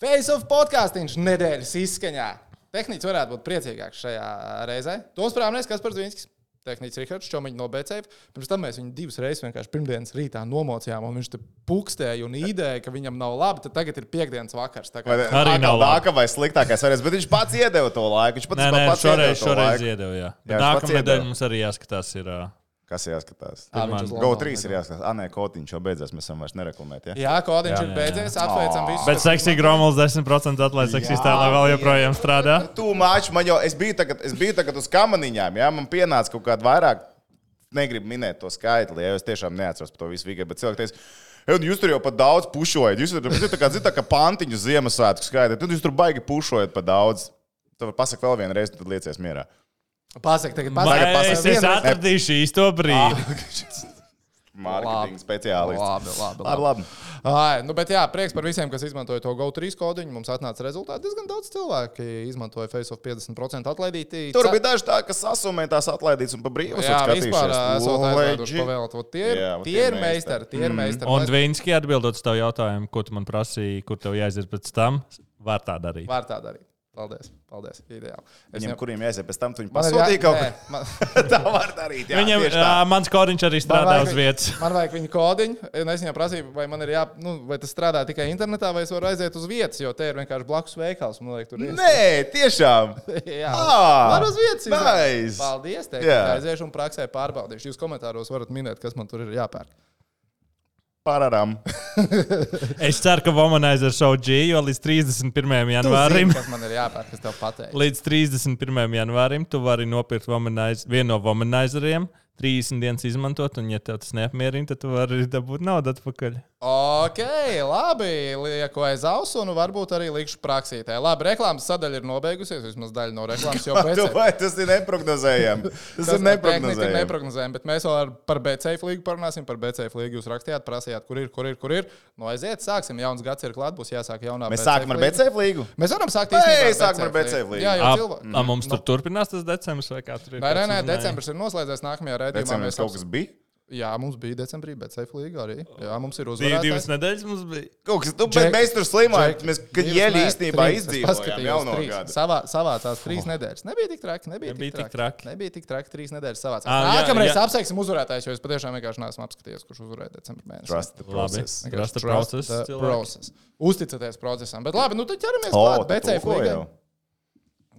Face of podkāstīns nedēļas izskaņā. Tehnicis varētu būt priecīgāks šajā reizē. Tos prāmnieks, kas par Zvinskis. Tehnicis Rihards Čomiņš no BCF. Pirms tam mēs viņu divas reizes vienkārši pirmdienas rītā nomocījām, un viņš te pukstēja un ideja, ka viņam nav labi. Tad tagad ir piekdienas vakars. Tā kā Vai Arī nav labi. vai sliktākais variants, bet viņš pats iedeva to laiku. Viņš pats, Nē, nē, pats šoreiz, iedeva to šoreiz laiku. iedeva. Jā. Jā, Bet nākamā nedēļa mums arī jāskatās. Ir, ā, Kas jāskatās? Ā, viņš uz Go Londonu 3 ir jāskatās. Ah, nē, kotiņš jau beidzās. Mēs esam vairs nereklamēt. Ja? Jā, kodiņš Jā, ir jā, beidzies. Apsveicam visus. Bet seksīgi Gromovs 10% atlaiž seksīs tēlā vēl joprojām strādā. Tu māči man jau, es biju tagad, es biju tagad uz kamaniņām, jā, man pienāca kaut kāda vairāk, negribu minēt to skaitli, ja jo es tiešām neatceros par to visu vīgai, bet cilvēki teica, "Ej, nu jūs tur jau pat daudz pušojat, jūs tur jūs tā kā, zin, tā kā pantiņu Ziemassvētku skaitāt, tad jūs tur baigi pušojat pa daudz. Tad pasaka vēl vienu reizi, tad liecies mierā. Pasaka, tagad Vai pasaka, es, atradīšu īsto brīdi. Mārketinga speciālists. Labi, labi, Labi, labi. Ai, nu, bet jā, prieks par visiem, kas izmantoja to GO3 kodiņu. Mums atnāca rezultāti. Diezgan daudz cilvēku izmantoja Face of 50% atlaidītī. Tur bija daži tādi, kas sasumē tās atlaidītas un pa brīvu Jā, vispār esot Legit. pavēlēt. Tie ir, Jā, vot tie tie ir meistari, tie ir meistari. Un Dvīnski atbildot uz tavu jautājumu, ko tu man prasīji, kur tev jāiziet pēc tam, var tā darīt. Var tā darīt. Paldies, paldies. Ideāli. Es Viņam, jau- kuriem jāiziet pēc tam, tu viņu Man ir pasūtīji jā- kaut ko. man- Tā var darīt. Jā, Viņam, tā. ā, mans kodiņš arī strādā Man uz vietas. Man vajag viņa kodiņu. Es viņam prasīju, vai, man ir jā, nu, vai tas strādā tikai internetā, vai es varu aiziet uz vietas, jo te ir vienkārši blakus veikals. Man liekas, tur ir. Nē, tiešām. Jā, var uz vietas. nice. Paldies. Teik, Jā. aiziešu un praksē pārbaudīšu. Jūs komentāros varat minēt, kas man tur ir jāpērk. Pararam. Es ceru, ka Vomanizer show G, jo līdz 31. janvārim. Zini, kas man ir jāpērk, kas tev pateiks. Līdz 31. janvārim tu vari nopirkt womanizer, vienu no womanizeriem, 30 dienas izmantot, un, ja tev tas neapmierina, tad tu vari dabūt naudu atpakaļ. Ok, labi. Lieku aiz auss, un varbūt arī likšu praksītē. Labi, reklāmas sadaļa ir nobeigusies. Vismaz daļa no reklāmas jau pēc vai tas ir neprognozējami? Tas ir ir neprognozējami. neprognozējami. Bet mēs vēl ar, par BCF līgu parunāsim. Par BCF līgu jūs rakstījāt, prasījāt, kur ir, kur ir, kur ir. Nu, aiziet, sāksim. Jauns gads ir klāt, būs jāsāk jaunā. Mēs BCF sākam ar līgu. BCF līgu. Mēs varam sākt Ei, īstenībā sākam ar BCF līgu. Jā, jau cilvēki. a, mums tur turpinās tas decembris vai kā tur ir? Nē, nē, decembris ir noslēdzies. Nākamajā redzējumā mēs kaut kas bija. Jā, mums bija decembrī, bet Safe Līga arī. Jā, mums ir Div, divas nedēļas mums bija. Kaut kas, nu, bet mēs tur slimojam. Jack- Mēs, nē, īstenībā izdzīvojām jauno trīs. gadu. Savā, savācās trīs nedēļas. Nebija tik traki. Nebija, Nebija tik, tik traki. traki. Nebija tik traki. Trīs nedēļas savācās. Jā, Nākamreiz jā. apsveiksim uzvarētājus, jo es patiešām vienkārši neesmu apskatījies, kurš uzvarēja decembrī. Trust the Labi. process. Trust the process. Uzticaties procesam. Bet labi, nu tad ķeramies klāt. BCF līgai.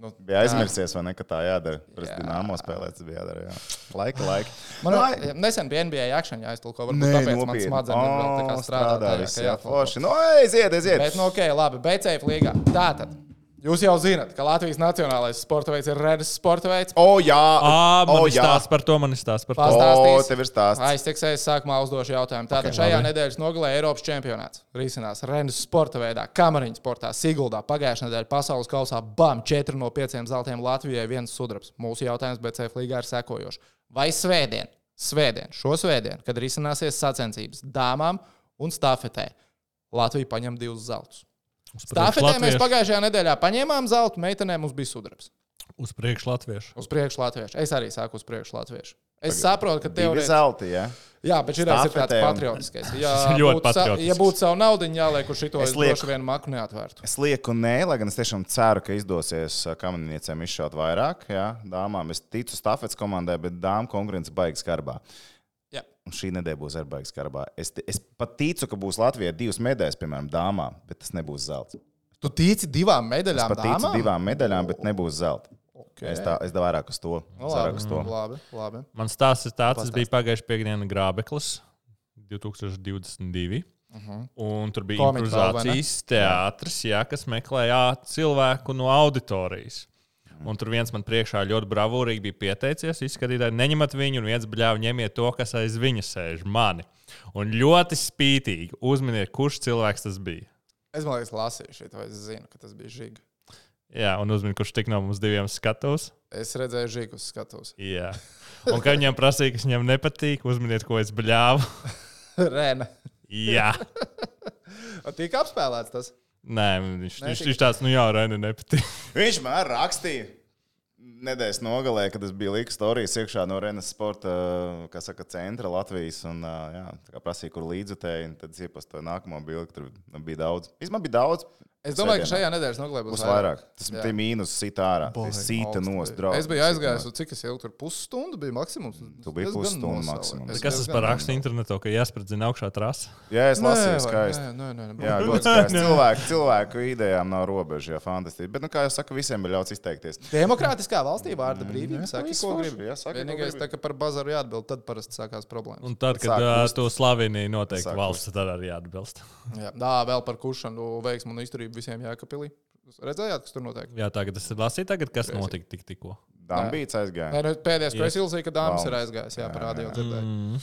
Nu, Bija aizmirsies, vai ne, ka tā jādara. Pret Jā. Dināmo spēlēt, tas bija jādara. Jā. Laika, laika. Man Nu, ir- nesen bija NBA akšana jāiztulko. Varbūt Nē, tāpēc man nopietni. smadzenes vēl tā kā O, strādā. tajā, jā, forši. Nu, aiziet, aiziet. Bet, nu, ok, labi, BCF līgā. Tātad, jūs jau zinat, ka Latvijas nacionālais sporta veids ir Redes sporta veids. O, jā, Ā, man o, ir stāsts par to, man ir stāsts par to. Pas- O, Pastāstīs. tev ir stāsts. Aizteksēs sākumā uzdošu jautājumu. Tātad šajā labi. nedēļas nogalē Eiropas čempionāts risinās Renes sporta veidā, kamariņu sportā, Siguldā. Pagājušā nedēļa pasaules kausā BAM 4 no 5 zeltiem Latvijai, viens sudrabs. Mūsu jautājums BCF līgā ir sekojošs. Vai svētdien, svētdien, šo svētdienu, kad risināsies sacensības dāmām un stafetē, Latvija paņem divus zeltus? Stafetē mēs pagājušajā nedēļā paņēmām zeltu, meitenēm mums bija sudrabs. Uz priekšu latviešu. Uz priekšu latviešu. Es arī sāku uz priekšu latviešu. Es saprotu, ka Divi teorētiski. zelti, jā. Jā, bet šī ir tāds patriotiskais. Jā, ir ļoti patriotisks. Ja būtu savu naudu jāliek, uz šito Es lieku. droši vien maku neatvērtu. Es lieku nē, lai gan es tiešām ceru, ka izdosies ā, kamaniecēm izšaut vairāk. Jā, dāmām es ticu stafets komandai, bet dāmas konkurence baigs skarbā. Jā. Un šī nedēļa būs arī baigs skarbā. Es, es pat ticu, ka būs Latvijai divas medaļas, piemēram, dāmām, bet tas nebūs zelts. Tu tici divām Es medaļām? pat ticu dāmām? divām medaļām, bet nebūs zelta. Okay. Es, tā, es vairāk uz to. Nu, Es vairāk uz to. labi, labi, labi. Man stāsts ir tāds, es Pastāsti. biju pagājušajā piekdienā Grābeklis 2022. Uh -huh. Un tur bija improvizācijas teātris, jā, kas meklēja cilvēku no auditorijas. Un tur viens man priekšā ļoti bravūrīgi bija pieteicies, izskatītāji, neņemat viņu, un viens bļāvis ņemiet to, kas aiz viņa sēž, mani. Un ļoti spītīgi uzminiet, kurš cilvēks tas bija. Es domāju, ka lasīju šo, vai es zinu, ka tas bija žiga. Jā, un uzminiet, kurš tik no mums diviem skatos. Es redzēju žigu uz skatuves. Jā. Un, kad viņam prasīja, kas viņam nepatīk, uzminiet, ko es bļāvu. Rēna. Jā. Tika apspēlēts tas. Nē, viņš, Nē, viņš, viņš tāds, nu jā, Rēna nepatīk. Viņš man rakstīja. Nedēļas nogalē, kad es biju Līgas stāstījis iekšā no Renes sporta saka, centra Latvijas. Un, jā, prasīja, kur līdzutēji. un Tad iepazīstināju nākamo bildi, kur bija daudz. Īsumā bija daudz. Es domāju, ka Svētdienā. šajā nedēļas nogalē būs Būs vairāk. Tas Jā. ir mīnus, sita ārā. Boy, Sita bija. draugs. Es biju aizgājis, un cik es ilgi tur pusstundu bija maksimums. Tu biji pusstundu maksimums. Es Kas tas par rakstu internetā, ka jāspradzina augšā trasa? Jā, es lasīju, skaisti. Nē, nē, nē, Jā, ļoti skaisti. Cilvēku, cilvēku idejām nav robežu, jā, fantastiski. Bet, nu, kā jau saka, visiem ir ļauts izteikties. Demokrātiskā valstī vārda brīvība. jā, Saki, ko gribi. jā, saki, Vienīgais, tā, ka par bazaru jāatbild, tad parasti sākās problēmas. Un tad, kad to slavinīja noteikti valsts, tad arī jāatbilst. Jā, tā vēl par kušanu, veiksmu un izturību visiem Jēkabīlī. Redzējāt, kas tur notiek? Jā, tagad es lasīju, tagad, kas notika tik tikko. Dambīts aizgāja. Nē, nu, pēdējais, ko es ilzēju, ka dāmas ir aizgājis. Jā, jā. dzirdēju. Mm.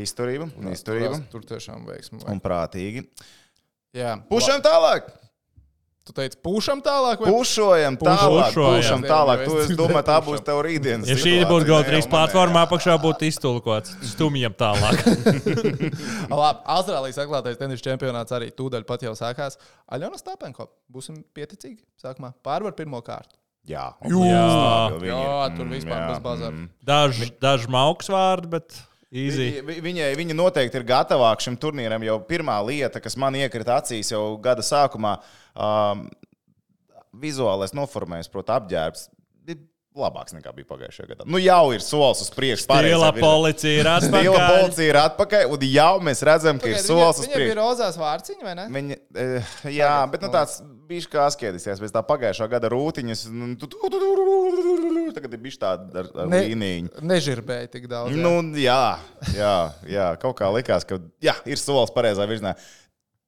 Izturība, izturība Tur tiešām veiksmu. un prātīgi. Jā, Pušam tālāk! Tu teici, pūšam tālāk, vai Pušojam tālāk! Pušojam. Pušam tālāk! Tu Es es domāju, tā būs tev rītdienas. Ja šī būtu Ne, GO3 jau man platformā, apakšā būtu iztulkots. Stumjam tālāk. Labi, Austrālijas atklātais tenis čempionāts arī tūdaļ pat jau sākās. Aļona Stāpenko, būsim pieticīgi sākumā. Pārvar pirmo kārtu. Jā, Jā. Viņi Jā, ir, tur mm, vispār jā, bez bazara. mm. Daži daž mauks vārdi, bet easy. Vi- vi- Viņai, viņa noteikti ir gatavāka šim turnīram. Jau pirmā lieta, kas man iekrita acīs jau gada sākumā, um, vizuālais noformējums, proti, apģērbs. Ir Labāks nekā bija pagājušajā gadā. Nu, jau ir solis uz priekšu. pareizā Stila policija ir Stila atpakaļ. policija ir atpakaļ, un jau mēs redzam, ka ir Pagaid, solis uz Viņam bija priekšu. rozās vārciņi, vai ne? Viņa, eh, jā, Tagad, bet nu, nu. tāds bija kā asketisks pēc tā pagājušā gada rūtiņas. nu, Tagad ir bijis tāda ar, ar Ne- līniju. Nežirbēja tik daudz. jā. Nu, jā, jā, jā, kaut kā likās, ka jā, ir solis pareizā virzienā.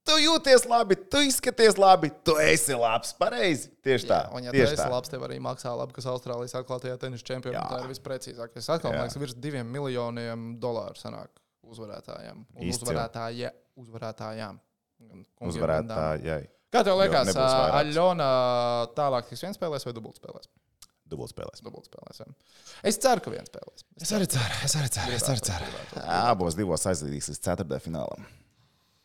Tu jūties labi, tu izskaties labi, tu esi labs. Pareizi. Tieši tā. Jā, un, ja tu esi tā. labs, tev arī maksā labi, kas Austrālijas atklātajā tenisa čempionātā ir visprecīzākais. Atkal, man liekas, virs diviem miljoniem dolāru sanāk uzvarētājiem. Uzvarētāja, uzvarētājām. Uzvarētājai. Kā tev liekas. Aļona tālāk tiks viens spēlēs vai dubult spēlēs? Dubultspēlēs. Dubult spēlēs. jā. Es ceru, ka viens spēlēs. Es arī ceru, es arī ceru. Es arī ceru. Abos divos aizlīdīs līdz ceturtajam finālam.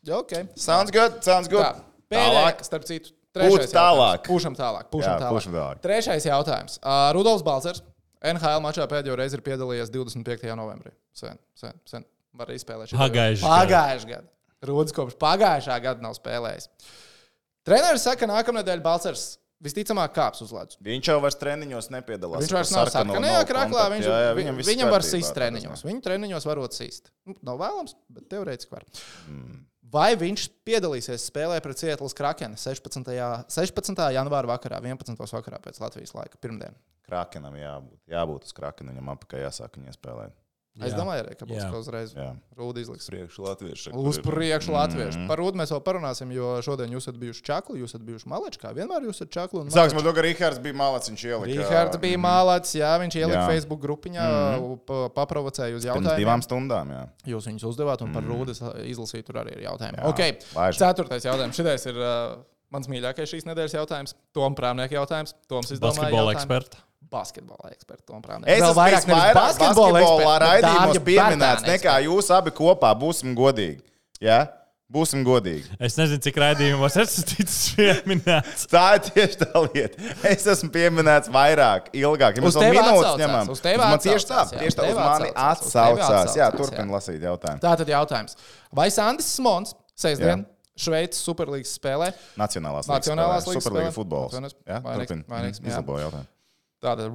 Jā, ok. Sounds good, sounds good. Tā, pēdējā, starp citu, trešais tālāk. jautājums. Pušam tālāk. Pušam Jā, tālāk. pušam tālāk. Trešais jautājums. Uh, Rudolfs Balcers. NHL mačā pēdējo reizi ir piedalījies 25. novembrī. Sen, sen, sen. Var izspēlēt šo. Pagājušajā gadā. Rudolfs kopš pagājušā gada nav spēlējis. Treneris saka, ka nākamnedēļ Balcers visticamāk kāps uz ledus. Viņš jau vairs treniņos nepiedalās. Viņš vairs nav sarkanajā krāklā. Viņš, Jā, jā, vi- viņam viņam var tā treniņos. Viņa treniņos varot sist. Nu, nav vēlams, bet teorētiski var. Mm. Vai viņš piedalīsies spēlē pret Cietlas Krakenu 16. 16. janvāra vakarā, 11. vakarā pēc Latvijas laika, pirmdien? Krakenam jābūt. Jābūt uz krakena. Viņam apakā jāsāk viņai spēlēt. Es Jā. domāju, arī, ka būs kaut uzreiz rūda izliks. Priekšu latviešu. Uz priekšu latviešu. Mm. Par rūdu mēs vēl parunāsim, jo šodien jūs esat bijuši čakli, jūs esat bijuši malečs, kā vienmēr jūs esat čakli. un Sāksim ar to, ka Rihards bija malāts. Viņš ielika. Rihards bija mālāts, jā, viņš ielika Jā. Facebook grupiņā, pa- paprovocēja uz Pirms jautājumiem. divām stundām. Jā. Jūs viņus uzdevāt, un par rūdas izlasīt tur arī ir jautājumi. Jā, Ok, laižam. ceturtais jautājums. Šitais ir uh, mans mīļākais šīs nedēļas jautājums. Tom Prāmnieka jautājums. Toms izdomāja Basketbola jautājumu. Eksperta. Basketbola Prāmnieks. Es Vēl esmu vairāk, nevis vairāk basketbolā eksperts, bet raidījumos pieminēts nekā jūs abi kopā. Būsim godīgi. Ja? Būsim godīgi. Es nezinu, cik raidījumos esmu ticis pieminēts. Tā ir tieši tā lieta. Es esmu pieminēts vairāk, ilgāk. Ja mēs tevi minūtes ņemam, uz tevi man tieši tā, tieši tā, uz mani atsaucās. Jā, turpin lasīt jautājumu. Tātad jautājums. Vai Sandis Smons sestdien Šveices Superlīgas spēlē? Nacionālās Nacionālās Superliga spēlē. futbols. Atvainojos. Jā, turpin. vainīgs, jā. Izlabo jautājumu. Tātad,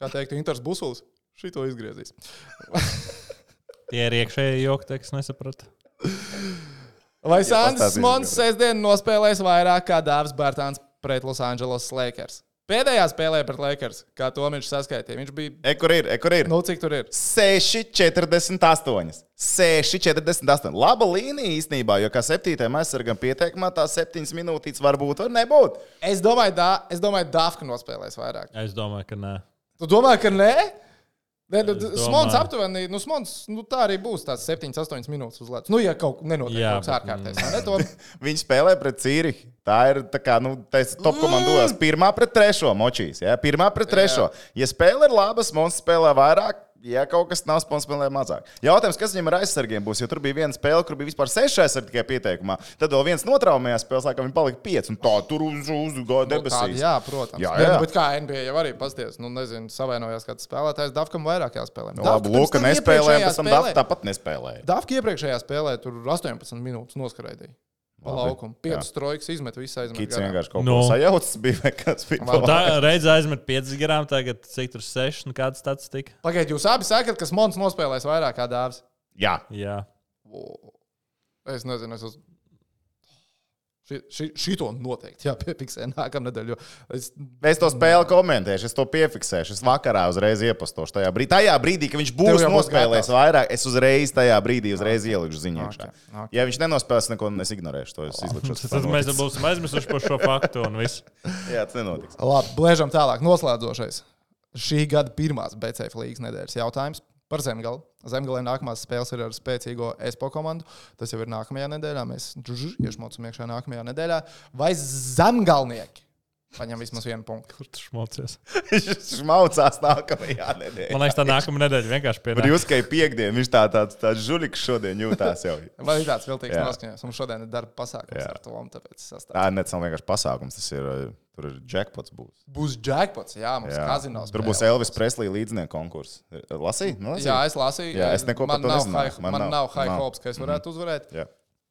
kā teikt, Inters Busuls šito izgriezīs. Tie ir iekšēji joki, te, kas nesaprata. Vai Smons Gabriel. sestdien nospēlēs vairāk kā Dārzs Bērtāns pret Los Angeles Lakers? Pēdējā spēlē pret Lakers, kā to viņš saskaitīja, viņš bija. E, kur ir? E, kur ir? Nu, cik tur ir? 6,48. 6,48. Laba līnija īstenībā, jo kā septītajam aizsargam pieteikumā tās septiņas minūtītes var būt, var nebūt. Es domāju, da, es domāju Dāfka nospēlēs vairāk. Es domāju, ka nē. Tu domā, ka nē? Nē, nu, Smons aptuveni, nu, Smons, nu, tā arī būs tās 7, 8 minūtes uz ledus. Nu, ja kaut kas nenotiek Jā, kaut kas bet, ārkārtējs. ne? To- Viņi spēlē pret Cīrihu. Tā ir tā kā, nu, tas top komandos. Pirmā pret trešo močīs. Ja? Pirmā pret trešo. Ja spēle ir laba, Smons spēlē vairāk. Ja kaut kas nav spēlējis, spēlē mazāk. Jautājums, kas viņam ar aizsargiem būs? Jo tur bija viena spēle, kur bija vispār seši aizsargi tikai pieteikumā. Tad vēl viens notraumējās spēlē, laikam viņi palika pieci. Tā tur uz uzgāja Nu, debesīs. jā, protams. Jā, Jā, jā. jā. Nu, bet kā NBA jau arī pasties, nu, nezinu, savainojās kāds spēlētājs. Dafkam vairāk jāspēlē. Nu, labi, Luka nespēlēja, pēc tam Dafs tāpat nespēlēja. Dafka iepriekšējā spēlē tur 18 minūtes noskraidīja. Pa laukumu. Piecas trojkas izmet, visu aizmet. Kits vienkārši kaut Nu. ko sajaucis bija, kas bija. Man Tā reizē aizmet 5 gramus, tagad cik tur 6, nu kāds tāds tika. Pagaidiet, jūs abi sakat, ka Mons nospēlēs vairāk kā dāvs. Jā, Jā. O, Es nezinu, es uz... Ši, ši, šito noteikti jāpiefiksē nākamā nedēļa. Es... es to spēli komentēšu, es to piefiksēšu. Es vakarā uzreiz iepastošu tajā brīdī. Tajā brīdī, kad viņš būs nospēlējis vairāk, es uzreiz tajā brīdī uzreiz ielikšu ziņu. Ok, iekšā. ok. Ja viņš nenospēlēs, neko nesignorēšu. To es izlikšu. Tad mēs būsim aizmirsuši par šo faktu un viss. Jā, tas nenotiks. Labi, blēžam tālāk. Noslēdzošais. Šī gada pirmās BCF līnijas nedēļas jautājums par zemgali. Zemgalē nākamās spēles ir ar spēcīgo ESPO komandu. Tas jau ir nākamajā nedēļā. Mēs iešmocam iekšā nākamajā nedēļā. Vai zemgalnieki paņem vismaz vienu punktu? Kur tu šmocies? Viņš maucās nākamajā nedēļā. Man liekas, tā nākamā nedēļa vienkārši Bet pienāks. jūs kā piekdiena, viņš tā tāds, tāds žuliks šodien jūtās jau. Vai ir tāds viltīgs noskaņojums? Mums šodien ir darba pasākums Jā. ar to. Tā ne tas nav vienkārši pasākums, tas ir, tur ir jackpots būs. Būs jackpots, jā, mums Jā. kazinos. Tur būs Elvis Preslī līdznieku konkurss. Lasīja? Nu, lasīja? Jā, es lasīju. Jā, es neko man nav high- Man Man nav. nav high Nav. hopes, ka es varētu uzvarēt. Jā.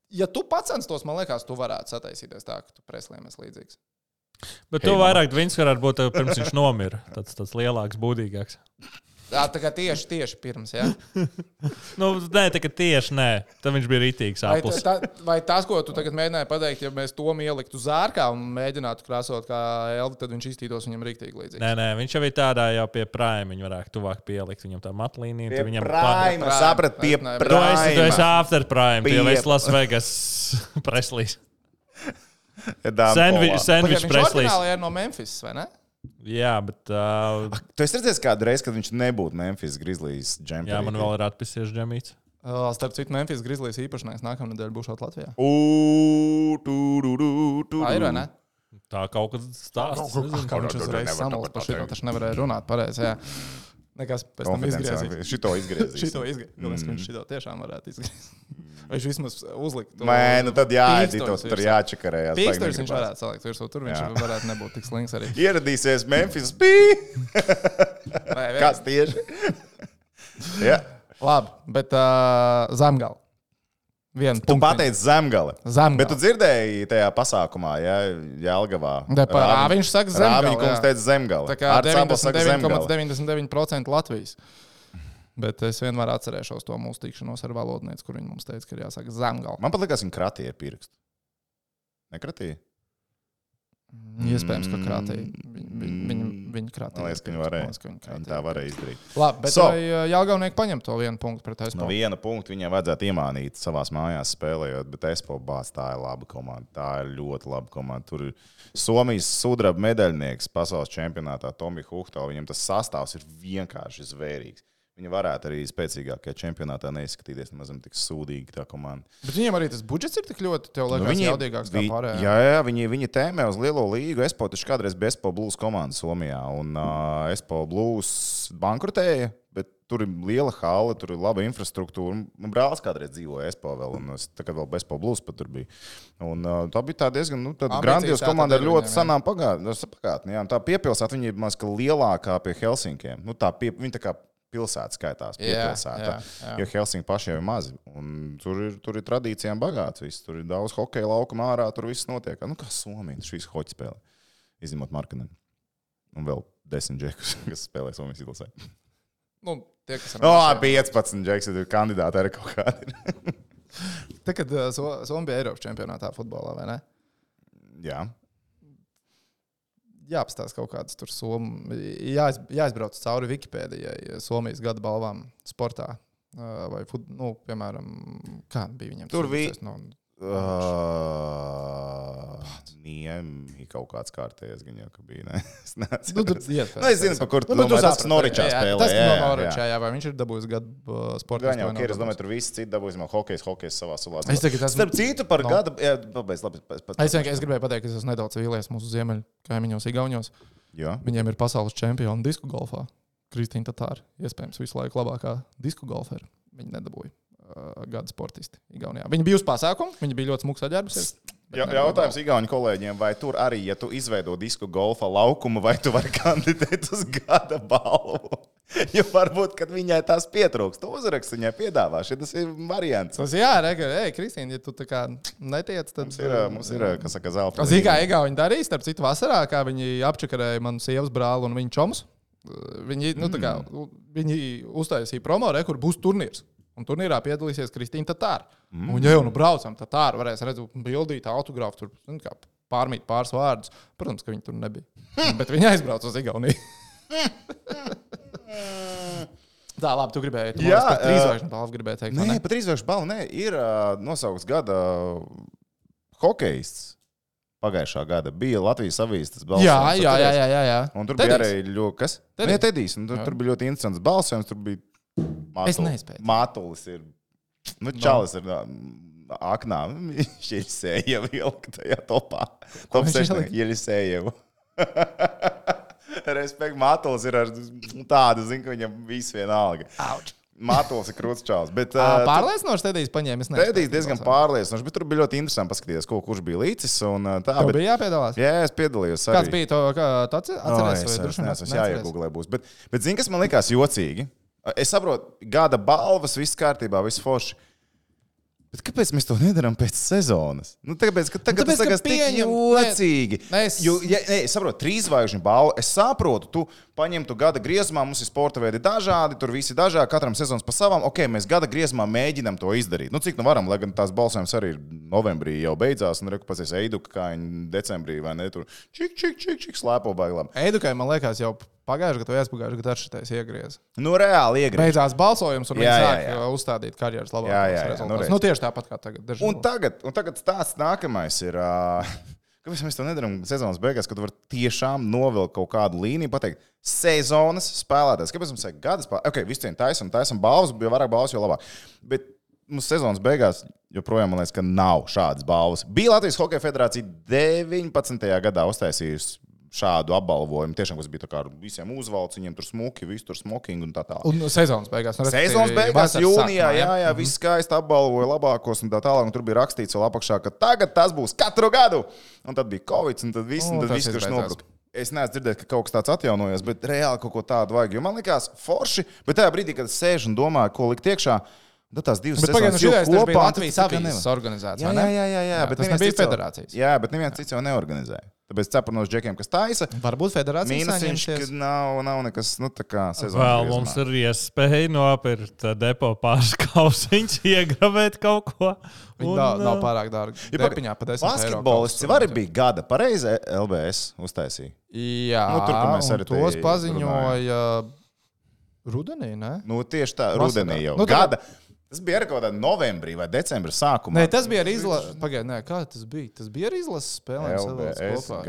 Ja tu pats censtos, man liekas, tu varētu sataisīties tā, ka tu presliem esi līdzīgs. Bet to mama. vairāk Vins varētu būt pirms viņš nomira. Tāds, tāds lielāks, būdīgāks. Jā, tā kā tieši, tieši pirms, jā. Nu, nē, tā kā tieši nē. Tad viņš bija rītīgs Vai, tā, vai tas, ko tu tagad mēģināji pateikt, ja mēs to ieliktu zārkā un mēģinātu krāsot kā Elvi, tad viņš iztītos viņam rīktīgi līdzīgi. Nē, nē, viņš jau ir tādā jau pie prāma. Viņa varētu tuvāk pielikt viņam tā matlīnija. Pie viņam prāma, Prime. saprat, pie Nē, Tu esi, tu esi prāma. after prime, Pie- pie Las Vegas Preslīs. Dāmas Sandvi- polā. Sandvič Viņš Preslīs. oriģināli ir no Memphis, vai ne? Jā, bet. Uh, Tu esi redzējis kādu reizi, kad viņš nebūtu Memphis Grizzlies džempers? jā, man vēl ir atpisies džemīts. Uh, Starp citu, Memphis Grizzlies īpašnieks nākamā nedēļa būs šeit Latvijā. Tā ir, vai ne? Tā kaut kas tāds - Kā viņš uzreiz samulst par šito, taču nevarēja runāt pareizi. Nekas pēc tam izgriezīs. Šito izgriezīs. Šito izgriezt. Galvenais, ka viņš šito tiešām varētu izgriezt. Vai viņš vismaz uzlikt to Nē, nu tad pīkstoņus tur jāčakarējās. Baigi viņš varētu salikt virsū. Tur viņš Jā. varētu nebūt tik slings arī. Ieradīsies Memphis. Vai? Kas tieši? Jā. Labi, bet uh, zemgala. Vienu Tu pateici zemgale. Zemgale. Bet tu dzirdēji tajā pasākumā, ja Jālgavā. Ne, pa Rāviņš saka zemgale, Rāviņš kungs teica zemgale. Tā kā Arts Abels saka zemgale. 99,99% Latvijas. Bet es vienmēr atcerēšos to mūsu tikšanos ar valodnieci, kur viņi mums teica, ka ir jāsaka zemgala. Man pat liekas, viņa kratīja pirkstu. Nekratīja? Iespējams, ka krātīja. Viņa, viņa, viņa krātīja. Man liekas, ka Man varēja. liekas, ka Viņa krātīja. tā varēja izdarīt. Labi, bet So. Jālgaunieki paņem to vienu punktu pret No aizpildījumu? viena punkta viņiem vajadzētu iemānīt savā mājās spēlējot, bet Espo bāz tā ir laba komanda. Tā ir ļoti laba komanda. Tur ir Somijas sudraba medaļnieks pasaules čempionātā Tomija Huhta. Viņam tas sastāvs ir vienkārši zvērīgs. Viņi varētu arī spēcīgākajā čempionātā neizskatīties nemaz tik sūdīgi tā komanda. Bet viņiem arī tas budžets ir tik ļoti, tev liekas, nu, jaudīgāks kā vi- pārējiem. Jā, jā, viņi, viņi tēmē uz lielo līgu. Espo taču kādreiz bija Espo Blues komanda Somijā. Un uh, Espo Blues bankrotēja, bet tur ir liela hala, tur ir laba infrastruktūra. Man brālis kādreiz dzīvoja Espo vēl, un es tagad vēl bez Espo Blues pat biju. Un, uh, tā bija tā diezgan nu, grandioza komanda ar ļoti senām pagātnēm. Tā piepilsēta viņa ir mazliet lielākā pie Helsinkiem. Nu, tā pie, viņa tā kā pilsēta skaitās. Jā. Jo Helsinki pašiem ir mazi. Tur ir, tur ir tradīcijām bagāts. Viss. Tur ir daudz hokeja laukuma ārā. Tur viss notiek. Nu, kā Somija, šīs hoķa spēle. Izņemot Markanu. Un vēl desmit džekus, kas spēlē Somijas izlasē. Nu, tie, kas ir No, mašīnā. 15 džekus ir kandidāti arī kaut kādi. So- Somija bija Eiropas čempionātā futbolā, vai ne? Jā. Jāapstāsta kaut kādas tur somu. Jāiz, jāizbrauc cauri Wikipēdijai, Somijas gada balvām sportā. Vai, nu, piemēram, kā bija viņiem? Tur bija- No, Uh, Niemi kaut kāds kārtējs, gan jau ka bija. Ne? Es neatceros. Nu, tur iet, Nu, es zinu, par kur Nu, bet domā, tas jā, jā, spēlē, Tas jā, ir no jā, jā. jā, vai viņš ir dabūjis gadu uh, sporta jau, ka ir, es domāju, tur viss cits dabūjis, man hokejs, hokejs savā sulā. Es tagad esmu- Starp citu, par No. gadu, jā, pabeidz, labi, pēc, pēc, Es, vienkārši- es gribēju pateikt, ka es esmu nedaudz vīlies mūsu ziemeļu kaimiņos, Igaunijos. Jā. Viņiem ir pasaules čempioni disku golfā. Kristīna Tatāra, iespējams, visu laiku labākā disku golfera. Viņa nedabūja. Uh, gada sportisti Igaunijā. Viņi bija uz pasākumu, viņi bija ļoti smuki saģērbusies. Ja, jautājums Igaunijas kolēģiem, vai tur arī, ja tu izveido disku golfa laukumu, vai tu vari kandidēt uz gada balvu? Jo varbūt, kad viņai tās pietrūks, to uzrakst viņai piedāvā. Šis ir variants. Tas jā, Rega, ej, Kristīna, ja tu tā kā netiec, tad. Mums ir, mums ir kas saka, zelta. Kā Igauni darīja, starp citu, vasarā, kā viņi apčakarēja manu sievas brāli un viņa čomus. Viņi, nu, kā, viņi uztaisīja promo, re, kur būs turnīrs. Un turnīrā piedalīsies Kristīna Tatāra. Mm. Un, ja jau nu braucam, tad tā varēs redzēt, bildīt, autogrāfu, tur kā, pārmīt pāris vārdus. Protams, ka viņi tur nebija. Bet viņi aizbrauca uz Igauniju. tā, labi, tu gribēji. Tu Jā, par trīs zvaigžņu balvu gribēji teikt. Nē, ne? pat trīsvēršu balvu nē, ir uh, nosaukts gada hokejists. Pagājušā gada bija Latvijas avīzes balvojums. Jā, jā, jā, jā, jā, jā. Un tur Tedijs. bija arī ļoti, kas? Tedijs. Nē, Tedijs. Tur, tur bija ļoti interesants balsojums. Tur bija Es nespēju. Mātulis ir. Nu, Čalis ir ā, aknā. Viņš ir sēja vilka tajā topā. Top viņš 6. ielika? Ir sēja. Respekt, Mātulis ir ar tādu, zinu, ka viņam viss vienalga. Auč. Mātulis ir krūts Ā, ā, Pārliecinoši Tedijs paņēma. es Tēdīs diezgan pārliecinoši, bet tur bija ļoti interesanti paskatīties, ko kurš bija līdzīgs. Tā, Tev bet, bija jāpiedalās. jā, es piedalījos. Kāds arī. bija to, kā tu atce- Ai, atceries? es neesmu, es neatceries? jāiegūlē būs. Bet, bet zini, kas man likās jocīgi? Es saprotu, gada balvas, viss kārtībā, viss forši. Bet kāpēc mēs to nedarām pēc sezonas? Nu, tāpēc, ka tagad tāpēc, tas ir tik pieņem- jocīgi. Nē, es- Jo, ja, nē, es saprotu, trīs zvaigžņu balvu. Es saprotu, tu paņemtu gada griezumā, mums ir sporta veidi dažādi, tur visi dažādi, katram sezonas pa savam. Ok, mēs gada griezumā mēģinām to izdarīt. Nu, cik nu varam, lai gan tās balsojums arī ir novembrī jau beidzās, un rekupasies Eidu, kā viņi decembrī vai ne tur. Čik, čik, čik, čik, slēpo baiglam. Eidukai, man liekas, jau pagājušajā gadā, aizpagājušajā gadā šitais iegriezis. Nu, reāli iegriezt. Beidzās balsojums, un viņi Jā, jā, sāk uh, uzstādīt karjeras labākos nu rezultātus. Nu, tieši tāpat kā tagad. Un tagad, un tagad stāsts nākamais ir. Uh, Kāpēc mēs to nedarām sezonas beigās, kad var tiešām novilkt kaut kādu līniju, pateikt, sezonas spēlētājs? Kāpēc mums vajag gada spēlētājs? Ok, viss cieņa taisam, taisam balvas, jo vairāk balvas, jo labāk. Bet mums sezonas beigās joprojām man liekas, ka nav šādas balvas. Bija Latvijas Hokeja federācija 19. gadā uztaisījusi šādu apbalvojumu. Tiešām tas bija ar visiem uzvalks, viņiem tur smuki, viss tur smoking un tā tālāk. Un sezonas beigās. nu, respektīvi, Sezonas beigās, jūnijā, jā, jā, viss skaisti apbalvoja labākos un tā tālāk. Un tur bija rakstīts vēl apakšā, ka tagad tas būs katru gadu. Un tad bija Covid, un tad viss, Nu, un tad tas viss izbeidzās. nobruka. Es neesmu dzirdējis, ka kaut kas tāds atjaunojas, bet reāli kaut ko tādu vajag. Jo man likās forši, bet tajā brīdī, kad es sēžu un domāju, ko likt iekšā, tad tās divas sezonas jau bija kopā, un Latvijas tas tā kā avīzes nevar. organizācija. Jā, ne? jā, jā, jā, jā, bet tas jau- federācijas. Jā, bet neviens cits jau neorganizēja. Tāpēc cepanos džekiem, kas taisa, Varbūt federācija ka saņemsies. nav, nav nekas, nu, tā kā sezonas. Vēl griezumā. mums ir iespēja nopirkt ā, depo pāris kausiņus, iegravēt kaut ko. Un, nav, nav ā, pārāk dārgi. Ja pa- Depiņā pa 10 eiro. Basketbolists arī bija gada pareizi LBS uztaisīja. Jā, Nu, tur, mēs arī tos paziņoja rudenī, ne? Nu, tieši tā, Vasarā. rudenī jau. Nu, Nu, tā- gada. Tas bija arī kaut kādā novembrī vai decembrī sākumā. Nē, tas bija ar izlases. Pagaidiet, nē, kā tas bija? Tas bija ar izlases gadā.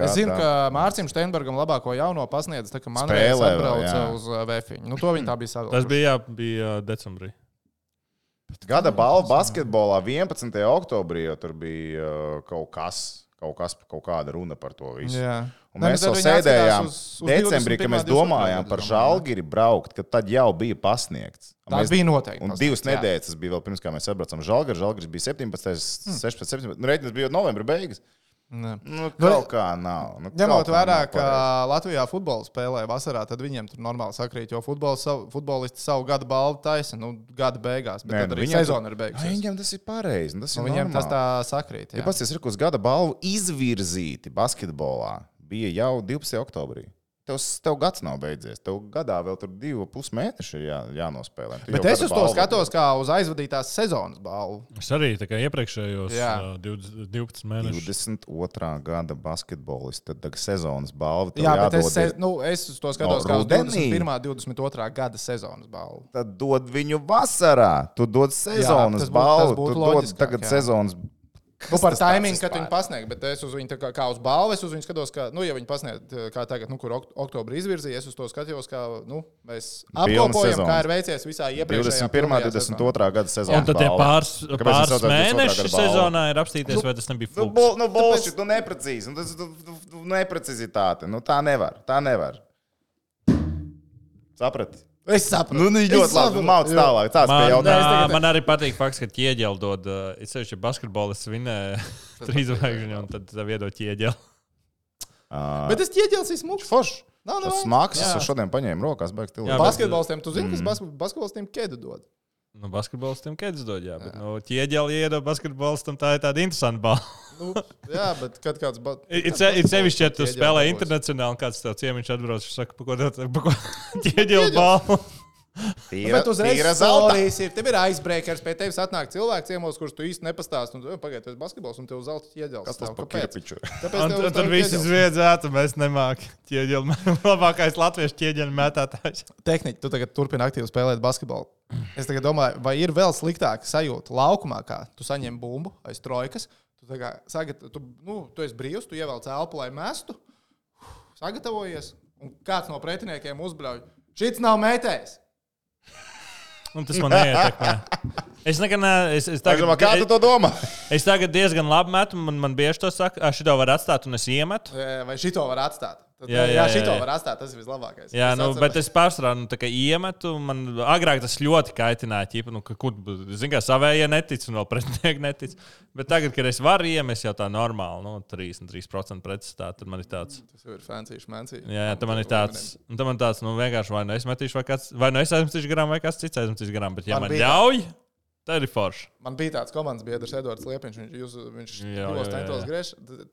Es zinu, ka Mārcis Steinbergam labāko jauno pasniedz, tā kā man Spēlē vēl, atbrauca uz uh, Vēfiņu. Nu, to viņi tā bija savilkuši. Tas bija, jā, bija ā, decembrī. Gada balva basketbolā 11. oktobrī jau tur bija uh, kaut kas, kaut kas, kaut kāda runa par to visu. Jā. Un Nē, mēs jau sēdējām uz- uz decembrī, 21. kad mēs 22. domājām par žālgiri braukt, kad tad jau bija pasniegts. Un Tas mēs- bija noteikti. Un pasniegts, divas nedēļas tas bija vēl pirms, kā mēs sabraucām žālgari. Žālgaris bija 17, Hmm. 16, 17. Nu, Reiķis bija novembra beigas. Nē. Nu, kaut kā nav. Nu, Ņemot vērā, ka. Latvijā futbola spēlē vasarā, tad viņiem tur normāli sakrīt, jo savu, futbolisti savu gadu balvu taisa, nu, gada beigās, bet Nē, nu, arī viņiem sezona ir beigusies. Ai, Viņiem tas ir pareizi. nu, Tas ir Nu, viņiem tas normāli. tā sakrīt. Ja Jā. pats ir uz gada balvu izvirzīti basketbolā, bija jau 12. oktobrī. Tev, tev gads nav beidzies. Tev gadā vēl tur divi pus mēneši ir jā, jānospēlē. Tu Bet es uz to balvu skatos kā uz aizvadītās sezonas balvu. Es arī tā kā iepriekšējos Jā. ā, 20, 12 mēnešus. 22. gada basketbolists, tad tagad sezonas balva. Jā, bet es, jādod se, nu, es uz to skatos No, kā uz rudenī? 21. 22. gada sezonas balvu. Tad dod viņu vasarā. Tu dod sezonas būtu- balvu. tas būtu Tu dod tagad jā. sezonas. Nu, par taimingu, kad viņi pasniedz, bet es uz viņu kā, kā uz balvu, es uz viņu skatos, kā, nu, ja viņi pasniedz, kā tagad, nu, kur ok oktobrī izvirzīja, es uz to skatījos, kā, nu, mēs apkopojam, kā ir veicies visā iepriekšējā 21. pilnajā 22. gada sezonā. Un tad tie pāris, pāris viņi saucās 22. mēneši sezonā ir apstīties, vai tas nebija Nu, fulks. bol, nu, bolšit, nu, neprecīzi. Nu, tas nu, nu, neprecizitāte. Nu, tā nevar. Tā nevar. Saprati? Es saprotu. Nu, nu, Es ļoti labi. saprotu. Māc Jo. tālāk. Tāds Man, bija nā, jautājums. tagad- man arī patīk fakts, ka ķieģeli dod, uh, it sevišķi basketbolists vinēja trīs zvaigžņu, un tad tev iedod ķieģeli. Ā, Bet tas ķieģelis ir smuks. Forši. Nav Tas nevajag. smags. Es šodien paņēmu rokās, Basketbolistiem, tu zini, kas bas basketbolistiem kedu dod. Nu, basketbolistiem kēdes dod, jā, bet no ķieģeli iedod basketbolistam, tā ir tāda interesanta balva. Nu, jā, bet kad kāds. Ba... Ir sevišķi, ja tu spēlē internacionāli, kāds tev ciemiņš atbrauc, viņš saka, pa ko tā, pa ko ķieģeli balvu. Tīra, Bet uzreiz ir. Tev ir aizbreakers, pie tevis atnāk cilvēks ciemos, kurus tu īsti nepastāsti. Un tu pagaidi, tas ir basketbols, un tev zelta ķieģelis. Kas tas? Tāpēc Un, tev un tad viss ķieģelis. zviedzētu, mēs nemākam. Ķieģeli, labākais latviešu ķieģeļu mētātājs. tehniķi, tu tagad turpini aktīvi spēlēt basketbolu. Es domāju, vai ir vēl sliktāka sajūta laukumā, kā tu saņem bumbu aiz trojkas. Tu, kā sagat, tu, nu, tu esi brīvs, tu ievelc elpu, lai mestu, sagatavojies, un kāds no pretiniekiem uzbrauj. Šis nav mētējs. Un tas man neietekmē. Es nekad neesmu. Es, es, Es domāju, Kā tu to domā? es tagad diezgan labi metu, man, man bieži to saka, ah, šito var atstāt, un es iemetu. Vai šito var atstāt? Tad, Jā, jā, jā, jā, jā, šito jā. var atstāt. Tas ir vislabākais. Jā, nu, atceros- bet es pārsvarā nu, iemetu. Man agrāk tas ļoti kaitināja. Ķipa, nu, ka, kur, zin, kā savējie netic, un vēl pretinieki netic. Bet tagad, kad es varu iemest jau tā normāli, nu, 33% pretstāvā, tad man ir tāds. Tas jau ir fancy šmanci. Jā, jā tad man ir tāds, un tad man tāds, nu, vienkārši vai nu es metīšu, vai kāds, vai nu es aizmetīšu garām, vai kāds cits aizmetīs garām. Bet, ja Man man, man bija- ļauj, tad ir forši. Man bija tāds komandas biedrs, Edvards Liepiņš. Viņš, jūs, viņš divos centos griež.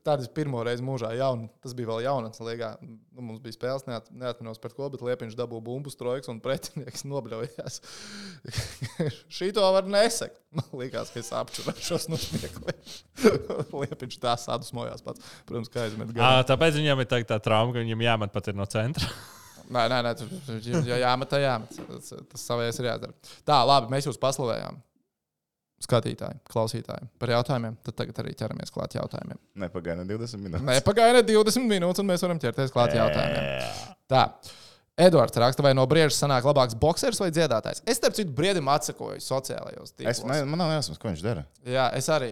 Tad es pirmo reizi mūžā jaunu, tas bija vēl jaunats līgā. Nu, mums bija spēles, neat, neatminos par ko, bet Liepiņš dabūja bumbu strojks un pretinieks nobļaujās. Šī to var nesekt. Man liekas, ka es apčurāšos no smiekliem. Liepiņš tā sadusmojās pats. Protams, kā aizmet garām. tāpēc viņam ir tā, tā trauma, ka viņam jāmet pat ir no centra. Nē, nē, nē, tu- ja jāmet, jāmet. Tas, tas savējais ir jādara. Tā, labi, mēs jūs paslavējām. Skatītāji, klausītāji par jautājumiem. Tad tagad arī ķeramies klāt jautājumiem. Nepagaida 20 minūtes. Nepagaida 20 minūtes, un mēs varam ķerties klāt jautājumiem. Tā. Edvards raksta, vai no brīža sanāk labāks boxers vai dziedātājs. Es, starp citu, briedim atsakoju sociālajos Es, tīklos. ne, man nav jāsaka, ko viņš dara. Jā, es arī.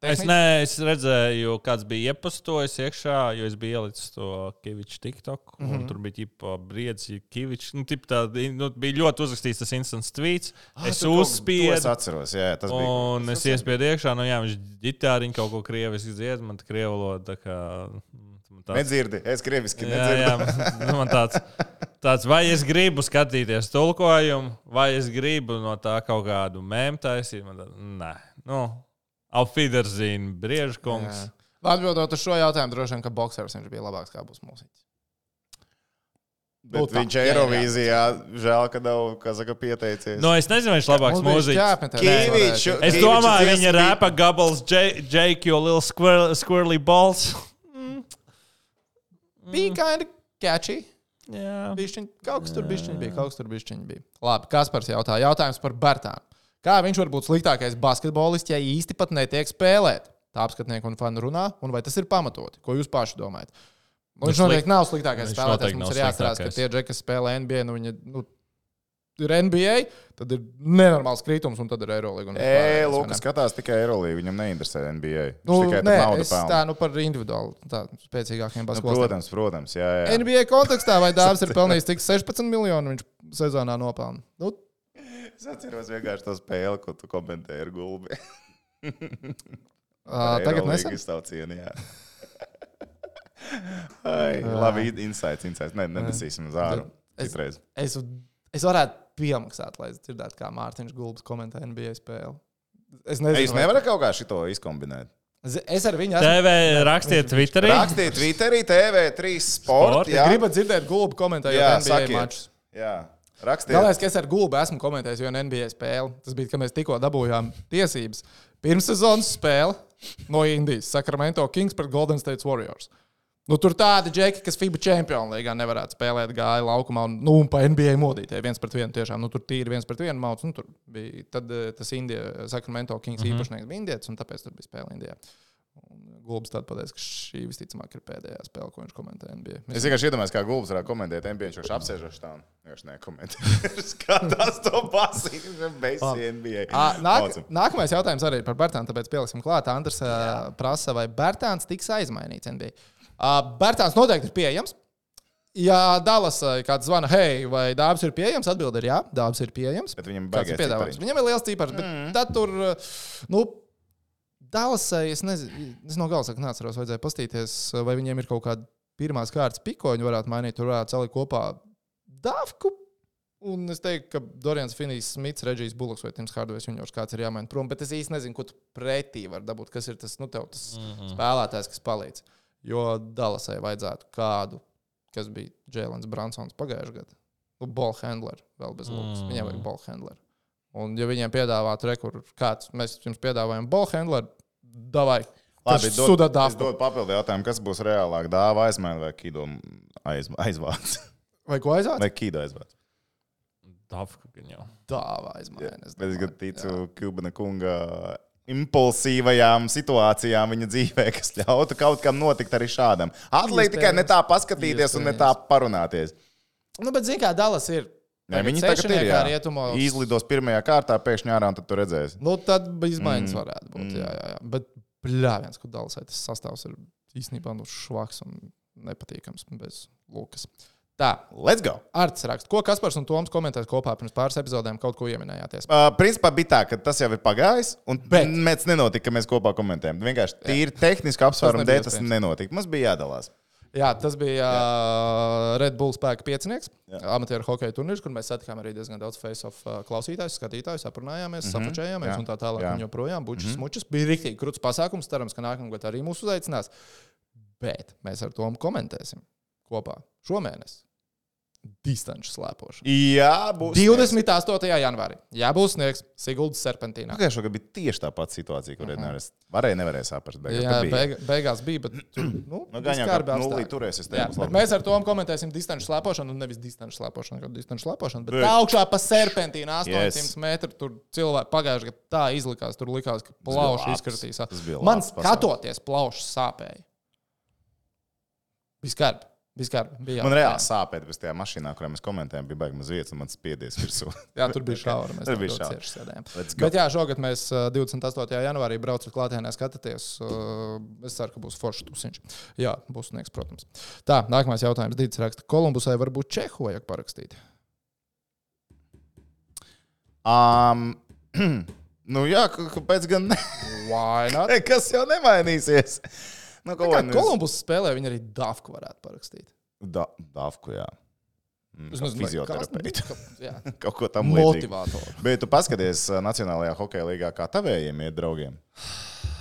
Es, ne, es redzēju, kāds bija iepostojis iekšā, jo es biju ielicis to Kaviču TikTok. Mm. -hmm. Tur bija ģipa briedzi, Kavičs. Nu, tā, nu, bija ļoti uzrakstīts tas instants tweets. Es to Es uzspiedu. atceros, jā, tas bija. Un es iespiedu iekšā, nu jā, viņš ģitāriņu kaut ko krieviski dzied, man krievu valoda. tāds- Nedzirdi, es krieviski Jā, nedzirdu. jā, man- nu, man tāds, tāds, vai es gribu skatīties tulkojumu, vai es gribu no tā kaut kādu mēmu taisīt. Nē, nu, Alfiderzina, Briežkungs. Atbildot uz šo jautājumu, droši vien, ka boxers viņš bija labāks kā būs mūsu. Bet Nu, tā. viņš Jā, jā, jā. Eirovīzijā žēl, ka nav, saka, pieteicies. Nu, es nezinu, viņš ir labāks mūziķis. Kīviču- Es Kīviču domāju, viņa rapa gabals, Jake, your little squir squirrely balls. Bija kind of catchy. Jā. Bišķiņ, kaut kas tur bišķiņ bija, kaut kas tur bišķiņ bija. Labi, Kaspars jautā, jautājums par Bertānu. Kā viņš var būt sliktākais basketbolists, ja īsti pat netiek spēlēt? Tā apskatnieki un fani runā, un vai tas ir pamatoti? Ko jūs paši domājat? Nu, viņš noteikti nav sliktākais spēlētājs. Mums ir jāatcerās, ka tie džeki, kas spēlē NBA, nu viņi nu, ir NBA, tad ir nenormāls kritums, un tad ir Eirolandes. Ej, Lukas skatās tikai Eirolandā. Viņam neinteresē NBA. Viņš Nu, tikai nē, es tā pelna. nu par individuāli, tā spēcīgākiem Nu, basketbolistiem. protams, protams. Jā, jā. NBA kontekstā vai dāvāts ir pelnījis tik 16 miljonu viņš sezonā nopelna. Nu, Es atceros vienkārši to spēli, ko tu komentēji ar gulbi. uh, tagad nesen. izsaucienu, jā. Ai, labi, insights, insights. Nē, nedasīsim uz ārā. Es- Citreiz. Es, es varētu piemaksāt, lai dzirdētu, kā Mārtiņš Gulbis komentē NBA spēli. Es nezinu, Es nevaru kaut kā šito izkombinēt. vai- Es ar viņu esmu. TV rakstiet Twitterī. Rakstiet Twitterī, TV3 Sport, sport. Ja gribat dzirdēt Gulbu komentējot Jā, NBA sakiet. mačus. jā. Rakstiet. Galvenais, ka es ar Gulbu esmu komentējis vienu NBA spēli. Tas bija, kad mēs tikko dabūjām tiesības. Pirmssezonas spēle no Indijas. Sacramento Kings pret Golden State Warriors. Nu, tur tādi džeki, kas FIBA čempionu līgā nevarētu spēlēt, gāja laukumā un, nu, un pa NBA modītē. viens pret vienu tiešām. Nu, tur tīri viens pret vienu mauts. Nu, tur bija tad, eh, tas Indija, Sacramento Kings mm -hmm. īpašnieks bija indietis, un tāpēc tur bija spēle Indijā. Un Gulbis tad pateica, ka šī visticamāk ir pēdējā spēle, ko viņš komentē NBA. Es vienkārši iedomājos, kā Gulbs varētu komentēt NBA. Viņš apsēžas tā un vienkārši nekomentē. Skatās to pasīvi, viņš beigsies NBA. Ā, Nāk, Maucam. nākamais jautājums arī par Bērtānu, tāpēc pieliksim klāt. Andrs ā, prasa, vai Bērtāns tiks aizmainīts NBA. Uh, Bērtāns noteikti ir pieejams. Ja Dallasai kāds zvana, hei, vai dāvāts ir pieejams, atbild ir jā, dāvāts ir pieejams. Bet viņam ir piedāvājums? Viņam ir liels cipars, bet mm. tad tur, nu, Dallasai, es nezinu, es no galvas saku, neatceros, vajadzēja pastīties, vai viņiem ir kaut kāda pirmās kārtas piko, viņi varētu mainīt, tur varētu celikt kopā Dāvku. Un es teiktu, ka Dorians Finijs, Smits, Reģijs Bulks vai Tims Hardovs juniors kāds ir jāmaina prom, bet es īsti nezinu, ko tu pretī vari dabūt, kas ir tas, nu, tev tas mm -hmm. spēlētājs, kas palīdz. Jo Dallasai vajadzētu kādu, kas bija Jēlens Bransons pagājušajā gadā. Nu, ball handler, vēl bez lūgas. Mm. Viņam vajag ball handler. Un, ja viņiem piedāvātu rekordu, kāds mēs jums piedāvājam, ball handler, davai. Labi, Taču suda dod, dāvā. es dodu papildu jautājumu, kas būs reālāk? Dāvā aizmēne vai kīdo aiz, aizvāc? Vai ko aizvāc? Vai kīdo aizvāc? Dafka gan jau. Dāvā aizmaiņas. Bet es gan ticu Kubana kunga impulsīvajām situācijām viņa dzīvē, kas ļautu kaut kam notikt arī šādam. Atliek tikai ne tā paskatīties un ne tā parunāties. Nu, bet zini, kā Dallas ir. Ja viņi Tagad ir jā. rietumos. Izlidos pirmajā kārtā, pēkšņi ārā, un tad tu redzēsi. Nu, tad izmaiņas Mm. mm. varētu būt. Jā, jā, jā. Bet, bļāviens, kur Dallasai tas sastāvs ir īstenībā nu, švaks un nepatīkams bez Lukas. Tā, Let's go! Arts raksta, ko Kaspars un Toms komentēs kopā pirms pāris epizodēm, kaut ko ieminējāties. Uh, principā bija tā, ka tas jau ir pagājis, un mēs nenotika, ka mēs kopā komentējam. Vienkārši tīri tehniski apsvērumu dēļ tas nenotika. Mums bija jādalās. Jā, tas bija uh, Red Bull spēka piecinieks, Jā. amatieru hokeja turnīrs, kur mēs satikām arī diezgan daudz face-off uh, klausītājus, skatītājus, aprunājāmies, mm -hmm. safačējāmies jā, un tā tālāk. jā. Un joprojām bučas, mm -hmm. mučas bija rīktīgi krūts pasākums. Cerams, ka nākamā gada arī mūs uzaicinās. Bet mēs ar to komentēsim kopā šomēnes. Distanču slēpošanu. Jā, būs. 28. janvārī. Jā, būs sniegs Siguldas serpentīnā. Pagājušā gada bija tieši tā pati situācija, kur uh -huh. varēja, nevarēja saprast. beigās, Jā, bija. beig, beigās bija, bet nu, Nu, gan jau kā nulī turēsies. Mēs ar to komentēsim distanču slēpošanu, un nevis distanču slēpošanu, kā distanču slēpošanu, bet augšā pa serpentīnu 800 Yes. metru. Tur cilvēki pagājušajā gadā tā izlikās, tur likās, ka. Tas bija Man skatoties, plaušas sāpēja. Bija skarbi. Skarbi. Bija Man reāli sāpēja, bet tajā mašīnā, kurā mēs komentējām, bija baigta maz vietas, un man spiedies virsū. Jā, tur bija šaura. Mēs Tur bija šaura. sēdējām. Bet jā, šogad mēs ā, 28. janvārī braucam klātienē skatīties. ā, Es ceru, ka būs foršs tusiņš. Jā, būs sniegs, protams. Tā, nākamais jautājums. Dīts raksta, Kolumbusai varbūt Čehu vajag parakstīt. Um, nu jā, kāpēc gan ne? Kas jau nemainīsies? Nu, ko Kā lai nu- Kolumbus spēlē, viņi arī Dafku varētu parakstīt. Da, Dafku, jā. Mm, Es kā nezinu, Jā, Kaut ko tam līdzīgu. motivātoru. Bet tu paskaties uh, Nacionālajā hokeja līgā, kā tavējiem iet draugiem.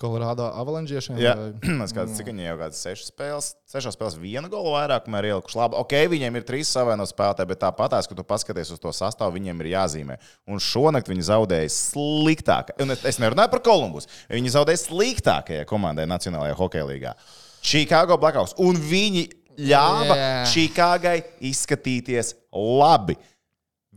Kolorādo avalanžiešiem. Jā, vai- es kādā cik viņiem jau kādas sešas spēles, sešās spēlēs viena gola vairāk, kamēr ielikuši labi. Ok, viņiem ir trīs savaino spēlētāji, bet tāpatās, ka tu paskaties uz to sastāvu, viņiem ir jāzīmē. Un šonakt viņi zaudēja sliktāk. Un es, es nerunāju par Kolumbus. Viņi zaudēja sliktākajai komandai Nacionālajā hokeja līgā. Chicago Blackhawks. Un viņi ļāva Jā. Chicagai izskatīties labi.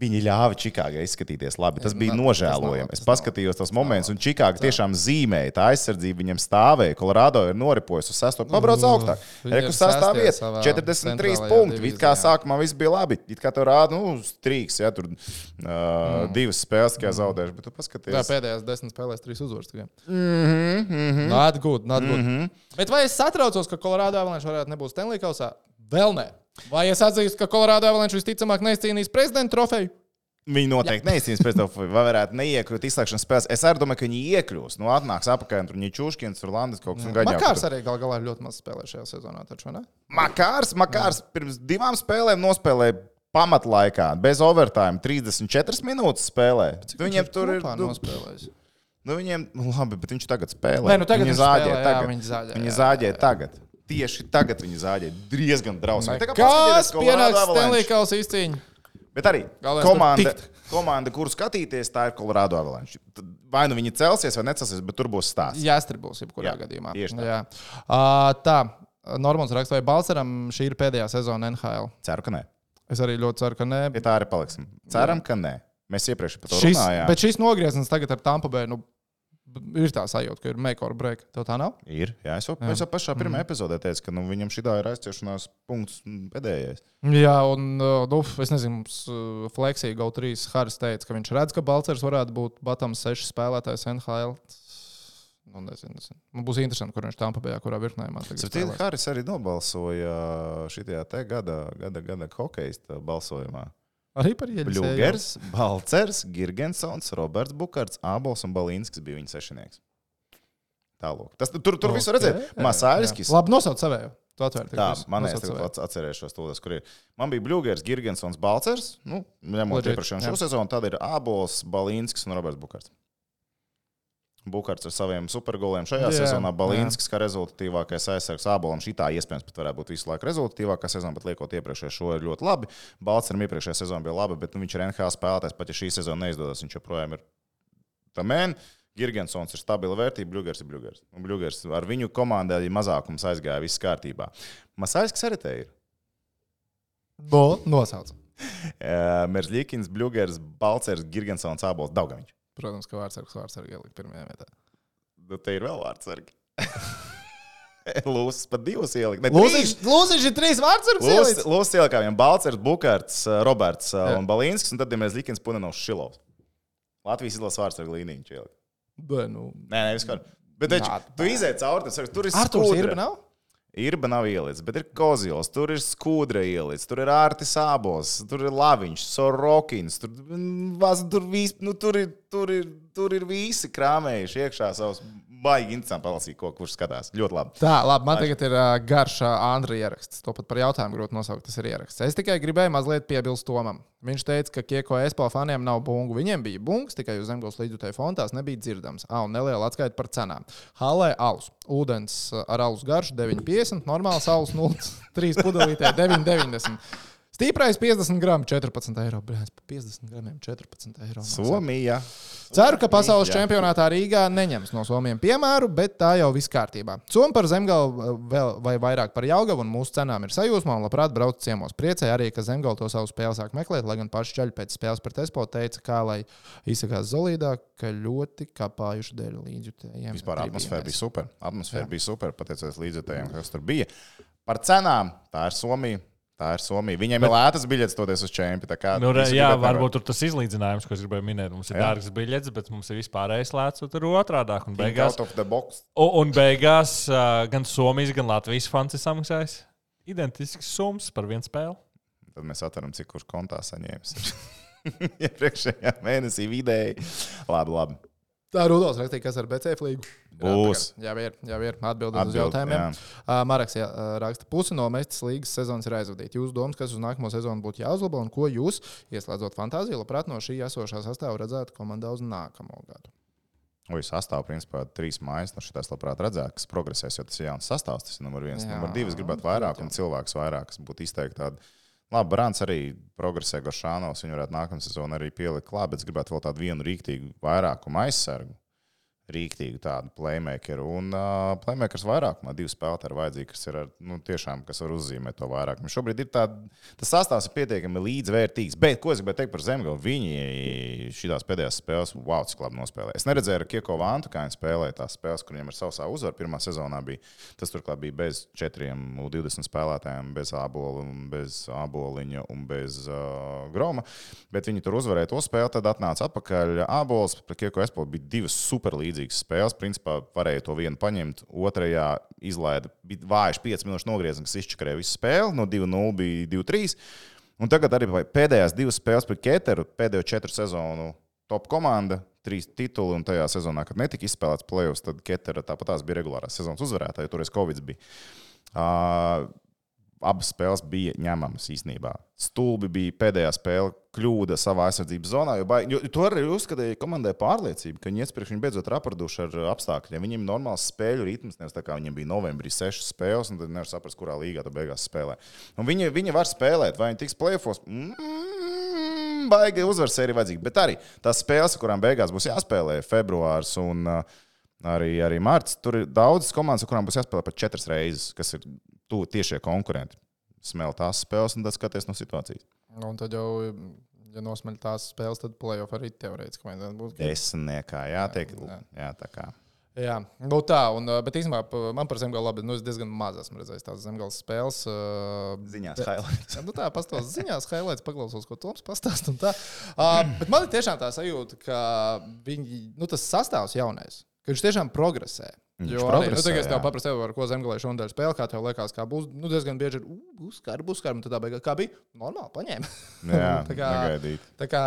Viņi ļāva Čikāgai izskatīties labi. Tas Es bija ne- nožēlojami. tas Es nav- paskatījos tos momentus, un Čikāga tiešām zīmēja. Tā aizsardzība viņam stāvēja. Kolorādo ir noripojusi uz sesto, pabrauc augstāk. viņi ir Reku sastāv sestie vieta savā 43 centrālajā punkti. It kā sākumā viss bija labi. It kā tur rāda, nu, strīks, ja tur uh, divas spēles tikai zaudējuši. Bet tu Jā, paskaties. pēdējās desmit spēlēs trīs uzvaras tikai. Mhm, mhm. Not good, not good. Mhm. Bet vai es satraucos, ka Kolorādo avalanche varētu nebūt Stanley kausā? Vēl nē. Vai es atzīstu, ka Kolorādo avalanche visticamāk neizcīnīs prezidenta trofeju? Viņi noteikti neizcīnīs tam, vai varētu neiekļūt izslēgšanas spēlēs. Es arī domāju, ka viņi iekļūs. Nu, atnāks apakaļ, un tur čūškins, tur Landes kaut kas gaļā. Makārs arī gal galā ļoti maz spēlē šajā sezonā. Taču, ne? Makārs, Makārs pirms divām spēlēm nospēlēja pamatlaikā, bez overtime, 34 minūtes spēlē. Viņiem tur ir. Nu, nospēlējis. nu, viņiem, nu, labi, bet viņš tagad spēlē. Nē, nu tagad viņš zāģē spēlē, jā, tagad. viņi zāģē, Viņi jā, zāģē jā, jā. tagad. Tieši tagad viņi zāģē diezgan drausmīgi. Kas pienāks. Stanley kausa izcīņā? Bet arī tur komanda, komanda, kuru skatīties, tā ir Colorado Avalanche. Vai nu viņi celsies, vai necelsies, bet tur būs stāsts. Jāstribūs, jebkurā Jā, gadījumā. tieši tā. Jā. Uh, tā, Normāls raksts, vai Balceram šī ir pēdējā sezona NHL? Ceru, ka nē. Es arī ļoti ceru, ka nē. Pie tā arī paliksim. Ceram, ka nē. Mēs iepriekš par to Šis, runājām. bet šis nogrieziens tagad ar Tampa Bay, nu, ir tā sajūta, ka ir make or break. Tev tā nav? Ir. Jā, es jau, es jau pašā pirmā mm. epizodē teicu, ka nu, viņam šī ir aizciešanās punkts mm, pēdējais. Jā, un, uh, nu, es nezinu, mums uh, Fleksija GO3 Haris teica, ka viņš redz, ka Balcers varētu būt Batams 6 spēlētājs NHL. Nu, nezinu, nezinu. Man būs interesanti, kur viņš tam pabeidzā, kurā tagad Sapratu, spēlēs. Haris arī nobalsoja šajā gada, gada, gada hokeja balsojumā. Arī par ieļu. Bluegers, Balcers, Girgensons, Roberts Bukārts, Ābols un Balīnskis bija viņa sešinieks. Tālāk. Tas tur, tur visu redzēt. Masāļskis. Labi, nosauc savēju. Tu atvērt. Tā, man es tagad atcerēšos to, kur ir. Man bija Bluegers, Girgensons, Balcers. Nu, ņemot iepriekšējo šo sezonu, tad ir Ābols, Balīnskis un Roberts Bukārts. Bukārts ar saviem supergoliem šajā Jā, sezonā. Balīnskis kā rezultatīvākais aizsargs. Ābolam šī tā iespējams pat varētu būt visu laiku rezultatīvākā sezona, bet liekot iepriekšējā šo ir ļoti labi. Balceram iepriekšējā sezona bija laba, bet nu, viņš ir NHL spēlētājs. Pat ja šī sezona neizdodas, viņš joprojām ir tamēn. Girgensons ir stabila vērtība, Bluegers ir Bluegers. Un Bluegers ar viņu komandai mazākums aizgāja viss kārtībā. Masāļskis arī te ir. Bo, nosauc. Merzlikins, Bluegers, Balcers, Girgensons, Ābols, Daugaviņš. Protams, ka vārdsargs vārdsargi ielikt pirmajā vietā. Nu, te ir vēl vārdsargi. Lūsis pat divus ielikt. Lūsis ir trīs vārdsargs. Lūsis ielikā viņam Balcers, Bukārts, Roberts uh, Jā. un Balīnskis, un tad ir Merzlikins, Punenovs, Šilovs. Latvijas izlases vārdsargu līniju viņš ielika. Bet, nu, Nē, nē, vispār. Bet taču, tu izēji cauri, tas tur ir Arthurs skudra. ir, nav? Irba nav ielicis, bet ir Kozils, tur ir skudra ielicis, tur ir Artis Abos, tur ir Laviņš, Sorokins, tur, mm, vas- tur, vis, nu, tur, ir, tur, ir, tur ir visi krāmējuši iekšā savus baigi interesanti palasīt, ko kurš skatās. Ļoti labi. Tā, labi, man tagad ir uh, garš uh, Andrija ieraksts. To pat par jautājumu grūti nosaukt. Tas ir ieraksts. Es tikai gribēju mazliet piebilst Tomam. Viņš teica, ka Kieko Espo faniem nav bungu. Viņiem bija bungas, tikai uz zemgals līdzjutēju fontās nebija dzirdams. Ah, un neliela atskaita par cenām. Halē alus. Ūdens ar alus garšu 9,50. Normāls alus 0,3 pudelītē 9,90. Stīprais 50 gramu 14 eiro. Par 50 gramiem 14 eiro. Somija. Ceru, ka pasaules Jā. čempionātā Rīgā neņems no Somijas piemēru, bet tā jau viss kārtībā. Somija par zemgalu vēl vai vairāk par jaugavu un mūsu cenām ir sajūsmā un labprāt brauc ciemos. Priecēja arī, ka zemgala to savu spēli sāk meklēt, lai gan paši ķaļi pēc spēles pret Espo teica, kā lai izsakās Zolīdā, ka ļoti kapājuši dēļ līdzjutējiem. Vispār atmosfēra bija super. Atmosfēra bija super, pateicoties līdzekļiem, kas tur bija. Par cenām tā ir Somija. Tā ir Somija. Viņiem ir lētas biļetes toties uz čempionu. Nu, re, jā, varbūt tur tas izlīdzinājums, ko es gribēju minēt. Mums ir Jā. dārgas biļetes, bet mums ir vispārējais lēts, un tur ir otrādāk. Un beigās un, un beigās uh, gan Somijas, gan Latvijas fans ir samaksājis identisks summas par vienu spēli. Tad mēs atveram, cik kurš kontā saņēmis. Iepriekšējā mēnesī vidēji. Labi, labi. Tā Rudolf rakstīja, kas ar BCF līgu. Būs. Jā, ir, jā, ir atbildēt uz Atbild, jautājumiem. jā. Uh, Maraks jā, uh, raksta, pusi no mestas līgas sezonas ir aizvadīta. Jūsu domas, kas uz nākamo sezonu būtu jāuzlabo un ko jūs, ieslēdzot fantāziju, labprāt no šī esošā sastāvā redzētu komandā uz nākamo gadu? Oi, sastāvā, principā, trīs mājas. No šīs labprāt redzētu, kas progresēs, jo tas ir jauns sastāvs. Tas ir numur viens. Jā, Numur divi, es gribētu vairāk, un cilvēks vairāk, kas būtu izteikti tādi. Labi, Brāns arī progresē Goršānos. Viņu varētu nākamā sezonā arī pielikt klāt, bet es gribētu vēl tādu vienu rīktīgu vairākumu aizsargu. Rīktīgu tādu playmakeru. Un uh, playmakers vairākumā divi spēlētāji ir vajadzīgi, kas ir ar, nu, tiešām, kas var uzzīmēt to vairākumu. Šobrīd ir tāda, tas sastāvs ir pietiekami līdzvērtīgs. Bet, ko es gribēju teikt par Zemgalu, viņi šīs pēdējās spēles, wow, cik labi nospēlēja. Es neredzēju, ar Kieko Vantu, kā viņi spēlēja tās spēles, kur viņiem ar savu uzvaru pirmā sezonā bija. Tas turklāt bija bez četriem U20 spēlētājiem, bez ābola, un bez āboliņa un bez uh, groma. Bet viņi tur uzvarēja to spēli, tad atnāca atpakaļ. Ābols pret Kieko Espo bija divas superlīdzīgas spēles. Principā varēja to vienu paņemt, otrajā izlaida. Vājš 5 minūšu nogrieziens, kas izčakarēja visu spēli. No 2-0 bija 2-3. Un tagad arī pēdējās divas spēles pret Keteru, pēdējo četru sezonu top komanda, trīs tituli. Un tajā sezonā, kad netika izspēlēts playoffs, tad Ketera tāpat tās bija regulārās sezonas uzvarētāja, jo toreiz Covid bija. Uh, abas spēles bija ņemamas īstenībā. Stulbi bija pēdējā spēle, kļūda savā aizsardzības zonā. Jo, baigi- jo, to arī uzskatīja komandai pārliecība, ka viņi iepriekš viņi beidzot apraduši ar apstākļiem. Viņiem normāls spēļu ritms, nevis tā kā viņiem bija novembrī sešas spēles, un tad nevar saprast, kurā līgā tad beigās spēlē. Un viņi, viņi var spēlēt, vai viņi tiks plēfos. Mm, baigi uzvaras sērija vajadzīga. Bet arī tās spēles, kurām beigās būs jāspēlē februārs un uh, arī, arī marts, tur ir daudzas komandas, kurām būs jāspēlē pat četras reizes, kas ir tuvu tiešie konkurenti. Smelt tās spēles un tad skaties no situācijas. Nu, Un tad jau, ja nosmeļ tās spēles, tad playoff arī teorētiski vajadzētu būt. Desmitniekā jātiek. Jā. Jā, tā kā. Jā, nu tā, un, bet īstenībā man par zemgalu labi, nu es diezgan maz esmu redzējis tās zemgales spēles. Ziņās bet- highlights. Jā, Nu tā, pastāv ziņās, highlights, paklausos, ko Toms pastāst. un tā. Uh, bet man ir tiešām tā sajūta, ka viņi, nu, tas sastāvs jaunais. Ka viņš tiešām progresē. Jo arī, nu, tagad es tev paprasu, ar ko zemgālē šodien spēlē, kā tev liekas, kā būs. Nu, diezgan bieži ir, "U, būs skarbi, būs skarbi, un tad tā beigās, kā bija, normāli paņēma. Jā, Tā kā- negaidīt. Tā kā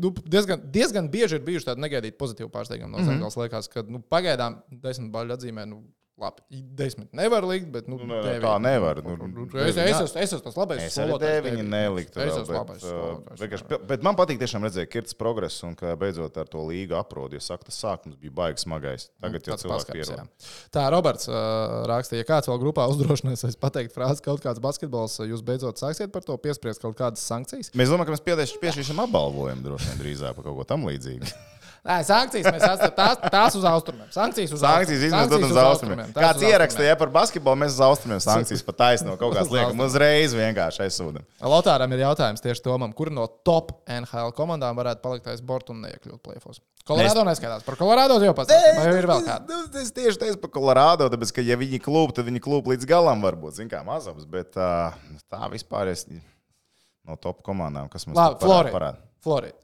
nu, diezgan, diezgan bieži ir bijuši tādi negaidīti pozitīvi pārsteigumi no Mhm. zemgāles. Liekas, ka nu, pagaidām desmit baļu atzīmē. Nu, Labi, desmit nevar likt, bet nu, Nu, nē, deviņi. tā nevar, nu, Nu, nu, es, es, esmu, es esmu tas labais Es arī deviņi. neliktu. Es esmu bet, labais uh, vienkārši pe- Bet man patīk tiešām redzēt, ka ir tas progress un ka beidzot ar to līgu aprodi. Jo saka, tas sākums bija baigs smagais. Tagad jau cilvēki pierod. Tā, Roberts uh, raksta, ja kāds vēl grupā uzdrošināsies pateikt frāzi, kaut kāds basketbols, jūs beidzot sāksiet par to piespriest kaut kādas sankcijas. Mēs domājam, ka mēs piešķirsim apbalvojumu droši vien drīzāk par kaut ko tam līdzīgu. Nē, sankcijas mēs esam tās, tās uz austrumiem. Sankcijas uz Sankcijas izmantot uz austrumiem. tās Kāds uz ierakstīja par basketbolu, mēs uz austrumiem sankcijas pat taisno kaut kāds Uz liekam uzreiz vienkārši aizsūdam. Lotāram ir jautājums tieši Tomam, kur no top NHL komandām varētu palikt aiz borta un neiekļūt plēfos. Kolorādo neskatās. Par Kolorādo jau pastāstīju. Vai ir vēl kāda? Es tieši teicu par Kolorādo, tāpēc, ka, ja viņi klūp, tad viņi klūp līdz galam, varbūt, zin kā mazums, bet tā vispār es no top komandām, kas mums Labi, parāda- Florida. Florida.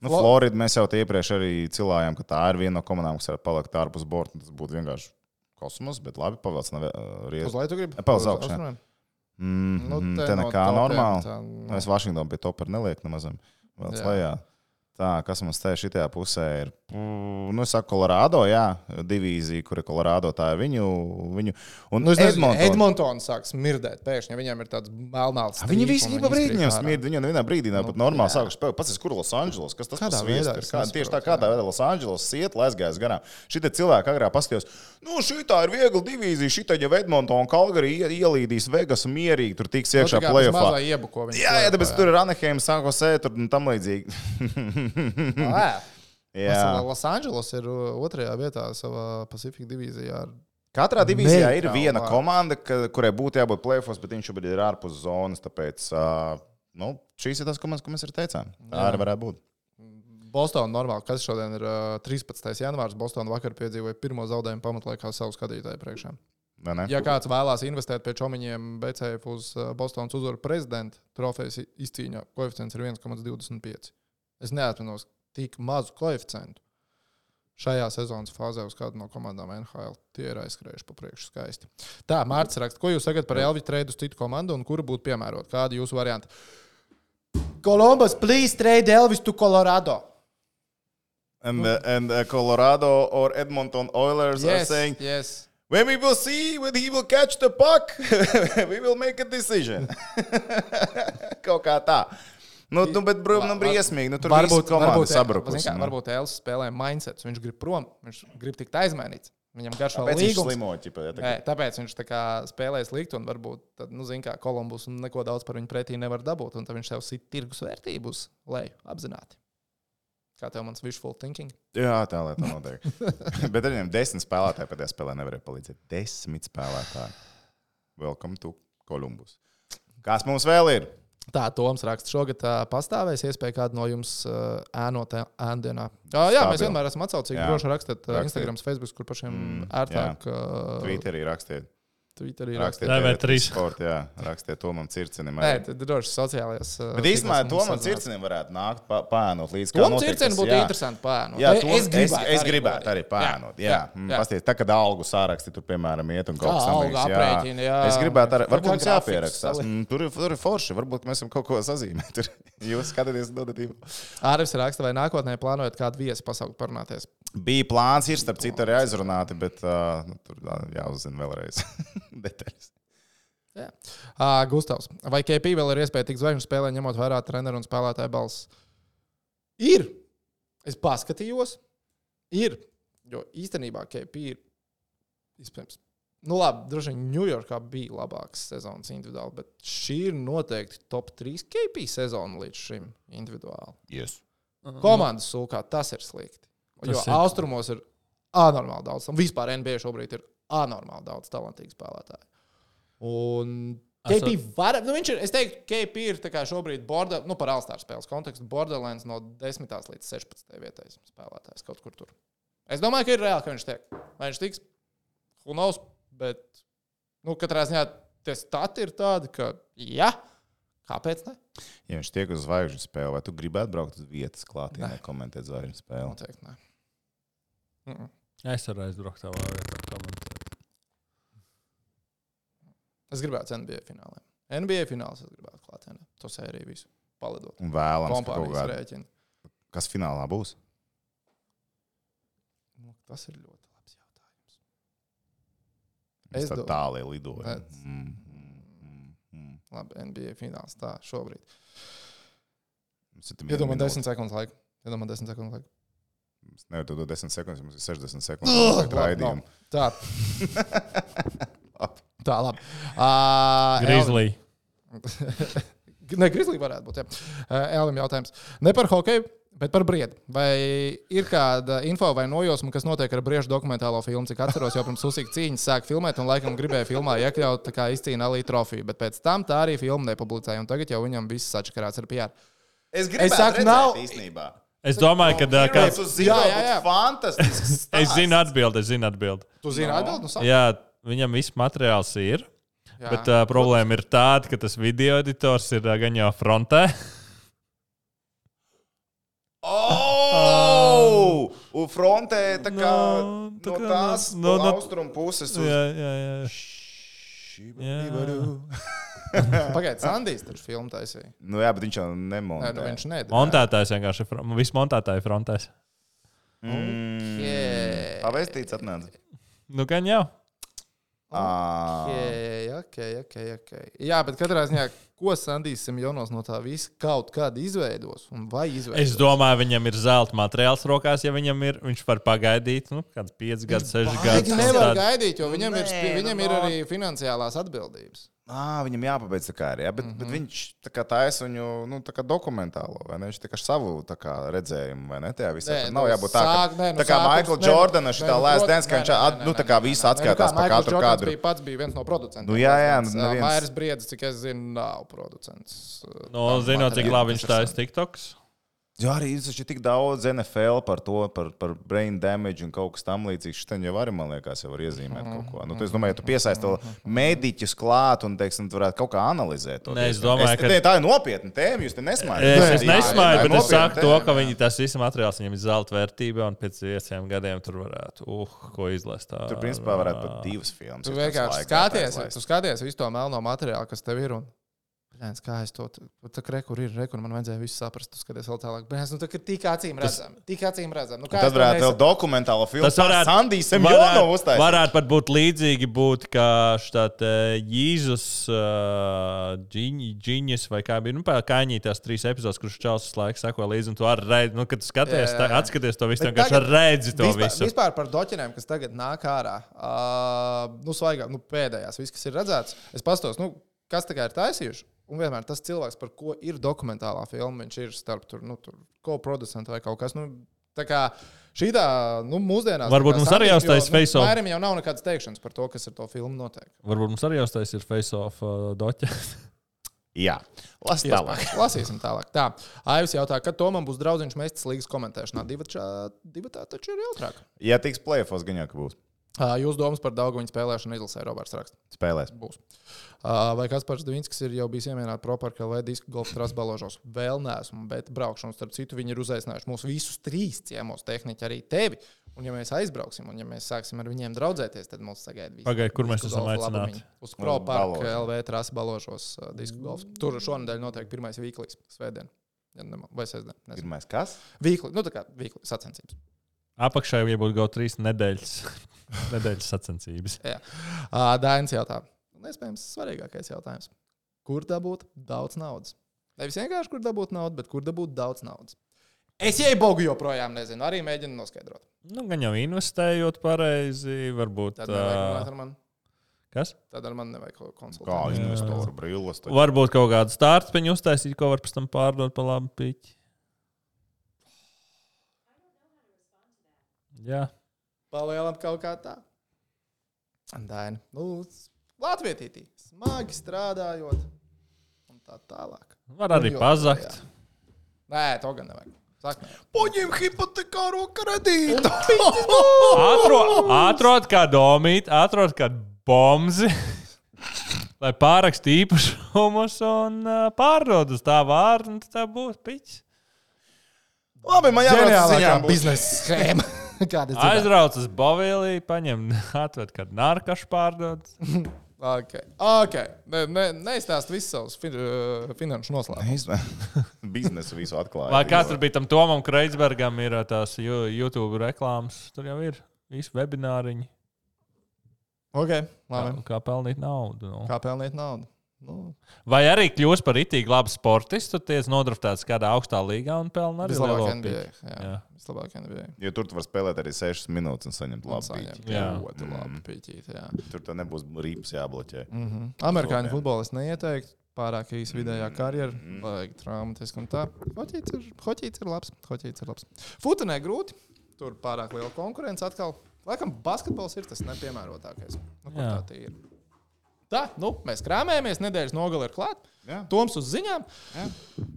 Nu, Flo- Florida mēs jau iepriekš arī cilājām, ka tā ir viena no komandām, kas var palikt ārpus borta. Tas būtu vienkārši kosmos, bet labi, pavēlts nav uh, Uz riezes. lai tu gribi? Pa uz Uz augšu, jā. austrumiem? Mm, Nu, mm, te te no nekā topiem normāli. tā, nu. Nu, Es Vašingtonā pie topera nelieku nemazam. Vēl slēgā. Tā, kas mums te šitajā pusē ir? Mm, Nu, es saku, Kolorādo, jā, divīzija, kur ir Kolorādo, tā ir viņu. viņu un Nu, es Edmonton- Edmontons sāk smirdēt pēkšņi, ja viņiem ir tāds melnāls. Viņi visi ir pa brīdim smird. Viņi nevienā brīdī nav pat normāli sākuši spēlēt. Pats ir kur Losandželos, kas tas Nu, Kādā veidā ir. es Kā, tieši tā kādā veidā Losandželos iet, lai aizgājas garām. Šitie cilvēki agrāk paskatījās, nu šī tā ir viegla divīzija, šī jau Edmonton un Kalgari ie- ielīdīs Vegas mierīgi tur tiks iekšā plēsoņā. iebuko. Jā, jā, tāpēc tur ir Anaheim, Sankosē, tur un tam līdzīgi. Losandželos ir uh, otrajā vietā savā Pacific divīzijā. Katrā divīzijā ir viena vārds. komanda, ka, kurai būtu jābūt plēfos, bet viņš šobrīd ir ārpus zonas. Tāpēc uh, nu, šīs ir tās komandas, ko mēs arī teicām. Tā Jā. arī varētu būt. Bostonā normāli, kas šodien ir uh, 13. janvārs. Bostonā vakar piedzīvoja pirmo zaudējumu pamatlaikā savu skatītāju priekšā. Vai ne? Ja kāds vēlās investēt pie čomiņiem BCF uz uh, Bostonas uzvaru prezidenta trofejas izcīņā, koeficients ir 1,25. Es neatceros tik mazu koeficientu šajā sezonas fāzē uz kādu no komandām NHL. Tie ir aizskrējuši pa priekšu skaisti. Tā, Mārcis raksta, ko jūs sakat par Elvis trade uz citu komandu un kura būtu piemērota? Kādi jūsu varianti? Columbus, please trade Elvis to Colorado. And, uh, and uh, Colorado or Edmonton Oilers are Yes, saying, yes. when we will see when he will catch the puck, we will make a decision. Kaut kā tā. Nu, nu bet, bro, nu, briesmīgi. Nu, tur varbūt varbūt, sabrukusi. zini kā, varbūt Elvis spēlē mindsets. Viņš grib prom, viņš grib tikt aizmainīts. Viņam garšo Pēc viņš līgums. slimo, ķipa, ja, Nē, tāpēc viņš tā kā spēlē slikti un varbūt, tad, nu, zin kā, Kolumbus neko daudz par viņu pretī nevar dabūt. Un tad viņš sev sit tirgus vērtību uz leju apzināti. Kā tev mans wishful thinking? Jā, tā lai tā notiek. bet ar viņiem desmit spēlētāji pēdējā spēlē nevarēja palīdzēt. Desmit spēlētāji. Welcome to Columbus. Kas mums vēl ir? Tā, Toms raksta, šogad uh, pastāvēs iespēja kādu no jums uh, ēnot ēndienā. Uh, jā, mēs Stabil. vienmēr esam atsaucīgi. Droši rakstīt uh, Rakstiet. Instagram, Facebook, kur pašiem mm, ērtāk. Uh, Twitterī rakstiet. Twitterī Rakstiet, rakstīt. TV3. Sport, jā, rakstiet Tomam Circenim. Nē, tad droši sociālajās. uh, Bet īstenībā Tomam sazināties. Circenim varētu nākt pāēnot līdz notiek Circenu tas, būtu jā. interesanti pēnot. Jā, to, es, es, es arī gribētu arī pāēnot. Jā, jā, Mm, jā. Pasties, tā, kad algu sāraksti tur, piemēram, iet un kaut kas tamlīdzīgs, aprēķini, jā. Es gribētu arī, varbūt mums jāpierakstās. Mm, Tur ir, tur ir forši, varbūt mēs esam kaut ko sazīmēt. Jūs skatāties dodatību. Ārvis raksta, vai nākotnē plānojat kādu viesi pasaukt parunāties. Bija plāns, ir starp citu arī aizrunāti, bet uh, nu, tur jāuzzina vēlreiz detaļas. Jā. Uh, Gustavs, vai KP vēl ir iespēja tikt zvaigžņu spēlē, ņemot vērā treneru un spēlētāju balss? Ir. Es paskatījos. Ir. Jo īstenībā KP ir. Iespējams. Nu, labi, droši vien Ņujorkā bija labāks sezonas individuāli, bet šī ir noteikti top 3 KP sezona līdz šim individuāli. Yes. Komandas sūkā tas ir slikti. Tas Jo ir. austrumos ir anormāli daudz. un Vispār NBA šobrīd ir anormāli daudz talantīgu spēlētāju. Un KP var, nu viņš ir, es teiktu, KP ir šobrīd border, nu par Alstāru spēles kontekstu, Borderlands no 10. līdz 16. vietai spēlētājs kaut kur tur. Es domāju, ka ir reāli, ka viņš tiek. Vai viņš tiks? Who knows? Bet, nu, katrā ziņā tie stati ir tādi, ka, jā, kāpēc ne? Ja viņš tiek uz zvaigžņu spēli, vai tu gribētu braukt uz vietas klātienē, Nē. komentēt zvaigžņu spēli? Noteikti nē. Mm. Es varu aizbraukt vēl vietā. komentēt. Es gribētu NBA finālā. NBA fināls es gribētu klātienē. To sēriju visu palidot. Un vēlams, ka kaut kāda. rēķina. Kas finālā būs? Nu, tas ir ļoti labs jautājums. Es Es tā do- tālāk lidoju. Redz. Mm, mm, mm, mm. Labi, NBA fināls tā šobrīd. Mums ir viena Iedomā minūte. 10 sekundes laika. Iedomā 10 sekundes laika. Es Nevaru to dot 10 sekundes, mums ir 60 sekundes. Labi, raidījumu. Tā. Labi. Tā, labi. Uh, Grizzly. Ne, Grizzly varētu būt. jā. Uh, Elim jautājums. Ne par hokeju, bet par briedu. Vai ir kāda info vai nojosma, kas notiek ar briežu dokumentālo filmu? Cik atceros, jau pirms uzsīk cīņas sāk filmēt, un laikam gribēja filmā iekļaut tā kā izcīna Alī trofiju, bet pēc tam tā arī filma nepublicēja, un tagad jau viņam viss sačakarāts ar PR. Es gribētu saku, redzēt nav- īstenībā. Es domāju, ka uz zīmē, Jā, jā, jā. fantastisks. Es zinu atbildi, es zinu atbildi. Tu zini, No. atbild, nu saka. Jā, viņam viss materiāls ir. Jā. Bet uh, problēma ir tāda, ka tas video editors ir uh, gan jau frontē. Oh! Un frontē tā kā No, tā no kā tās no- no, no- austrumu puses uz Jā, jā, jā. Pagaidiet, Sandijs taču filmu taisīja. Nu jā, bet viņš jau Nē, nemontē. nu viņš nedara. Montētājs vienkārši ir. fron- Viss montētāji frontēs. Mm. Yeah. Pavēstīts atnāca. Nu, gan jau. Okay, okay, okay, okay. Jā, bet katrā ziņā, ko Sandijs Simjonos no tā visa kaut kādā izveidos un vai izveidos? Es domāju, viņam ir zelta materiāls rokās, ja viņam ir. Viņš var pagaidīt, nu, kāds 5 gadus, 6 Viņš gadus. nevar Tād- gaidīt, jo viņam, ir, Nē, spi- nu, viņam ir no- arī finansiālās atbildības. À, viņam jāpabeidz tā kā arī, ja? bet, mm -hmm. bet viņš tā kā taisa viņu nu, tā kā dokumentālo, vai ne? Viņš tā kā savu tā kā redzējumu, vai ne? Tajā visā. Nē, nu, nav jābūt tā, ka, sāk- nē, nu, tā kā Michael nē, Jordana nē, šitā nu, last prot- dance, ka nē, viņš nē, at- nē, nu, nē, tā kā nē, nē, nē. Nu kā, par katru kadru. Bija pats bija viens no producentiem. Nu, jā, jā, nu, Vairs briedis, cik es zinu, nav producents. Nu, tam zinot, cik labi viņš taisa. TikToks. Jā, arī ir tik daudz NFL par to, par, par brain damage un kaut kas tam līdzīgs. Šitien jau arī, man liekas, jau var iezīmēt kaut ko. Nu, tu, es domāju, ja tu piesaisti to mediķus klāt un, teiksim, tu varētu kaut kā analizēt to. Nē, es domāju, es, ka- ne, tā ir nopietna tēma, jūs te nesmējat. Es, es nesmēju, bet es saku to, ka viņi tas viss materiāls viņam ir zelta vērtība, un pēc pieciem gadiem tur varētu, uh, ko izlēst. Tā, Tur, principā, varētu pat divas filmas. Tu vienkārši skaties, tu skaties visu to melno materiālu, kas tev ir. Un... Bļēns, kā es to tā kā kur ir, re, kur man vajadzēja visu saprast. Tu skaties vēl tālāk. Bļēns, nu tā kā tik acīm redzam. Tik acīm redzam. Nu, Tad varētu vēl dokumentālo filmu. Tas varētu, Sandijs varētu, Semjonovs uztaisīt. varētu pat būt līdzīgi, būt, kā štād Jēzus Džiņas vai kā bija. Nu, kaņī tās trīs epizodes, kurš čels laiku sako līdzi, un tu arī redzi, nu, kad tu skaties, Jā, jā, atskaties to visu, vienkārši redzi to vispār, visu. Vispār par doķinēm, kas tagad nāk ārā. Uh, nu, svaigāk, nu, pēdējās, viss, kas ir redzēts. Es pastos, nu, kas tā kā ir taisījuši. Un vienmēr tas cilvēks, par ko ir dokumentālā filma, viņš ir starp tur, nu, tur ko-producentu vai kaut kas. Nu, tā kā šī tā, nu, mūsdienās. Varbūt mums arī jāuztais jo, face-off. Nu, Mairim jau nav nekādas teikšanas par to, kas ar to filmu notiek. Varbūt mums arī jāuztais ir face-off uh, doķa. Jā, las tālāk. Lasīsim tālāk. Tā, Aivs jautā, kad to man būs draudziņš mestis līgas komentēšanā. Divi, tā taču ir jautrāk. Ja tiks plēfos, gan jau ka būs. Jūs domas par viņa spēlēšanu izlasē, Roberts raksta. Spēlēs. Būs. Vai Kaspars Dvīnskis ir jau bijis iemīnāts Proparka LV disku golfa trases balāžos? Vēl neesmu, bet braukšanu starp citu viņi ir uzaicinājuši mūs visus trīs ciemos tehniķi, arī tevi. Un ja mēs aizbrauksim, un ja mēs sāksim ar viņiem draudzēties, tad mums sagaida visi. Pagaid, kur mēs esam aicināti? Uz Proparka Balāžos. LV trases balāžos ā, disku golfa. Tur šonadēļ notiek pirmais vīklīs, svētdien. Vai sestdien? nezinu. Pirmais kas? Vīkli, nu tā kā vīkli sacensības. Apakšā jau būtu kaut trīs nedēļas, nedēļas sacensības. Jā. Dainis jautā. Un, iespējams, svarīgākais jautājums. Kur dabūt daudz naudas? Nevis vienkārši kur dabūt naudu, bet kur dabūt daudz naudas. Es iebogu joprojām nezinu, arī mēģinu noskaidrot. Nu, gan jau investējot pareizi, varbūt. Tad nevajag runāt ar mani. kas? Tad ar mani nevajag ko Kā konsultēt. investoru taču. Varbūt kaut kādu startpiņu uztaisīt, ko var pēc tam pārdot par labu piķi. Jā, Palielam kaut kā tā. Daini. Nu, Latvijā smagi strādājot. Un tā tālāk. var arī jo- pazakt. jā. Nē, to gan nevajag. Saka. Paņem hipotekāro kredītu. Atrod, atrod kādu omīti, atrod kādu bomzi, lai pārakstītu īpašumus un uh, pārdod uz tā vārdu, un tad tā būs piķis. Labi, man Ģeniālākā ziņām. būs. biznesa schēma. Kāda ir dzirdēta? Aizbrauc uz Bavīliju, paņem, atved kādu narkašu pārdot. Okay. Okay. Ne, ne, neizstāst visus savus fin uh, finanšu noslēpumus. Biznesu visu atklāja. Vai kā tur bija tam Tomam Kreitsbergam, ir ā, tās YouTube reklāmas, tur jau ir visi webināriņi, Okay. kā, Labi. kā pelnīt naudu. Nu. Kā pelnīt naudu? Nu, Vai arī kļūst par itīgi labu sportistu, tiek nodraftēts kādā augstā līgā un pelna arī lielo NBA. Jā. Jā. Vislabāk NBA. Jo tur tu vari spēlēt arī 6 minūtes un saņemt labu pīķi. Jā. Ļoti labi pīķīt. Jā. Tur tā nebūs rīps jābloķē. Mhm. Amerikāņu Sodiem. futbolists neieteiktu. Pārāk īsa vidējā karjera, vajag traumatiski un tā. Hoķīts ir, hoķīts ir labs. Hoķīts ir labs. Futenē grūti. Tur pārāk liela konkurence atkal. Laikam basketbols ir tas nepiemērotākais. Nu, kur Jā. tā ir. Tā, nu, mēs krāpējamies, nedēļas nogalē ir klāta. Jā. Toms uz ziņām. Jā.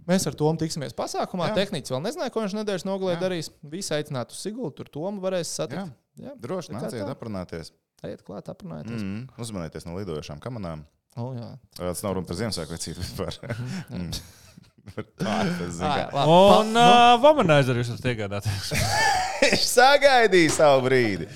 Mēs ar Tomu tiksimies pasākumā. Jā. Tehnicis vēl nezināja, ko viņš nedēļas nogalē Jā. darīs. Visi aicinātu uz Sigultu, tur Tomu varēs satikt. Jā, Droši Tā kā nāciet aprunāties. Ejiet klāt, aprunājieties. Mm. Uzmanieties no lidojošām kamerām. Oh, jā. Tas nav runa par Ziemassvētku vispār. Mm. Tā jā. Un uh, Vamanizer jūs esat iegādāties. Viņš sagaidīja savu brīdi.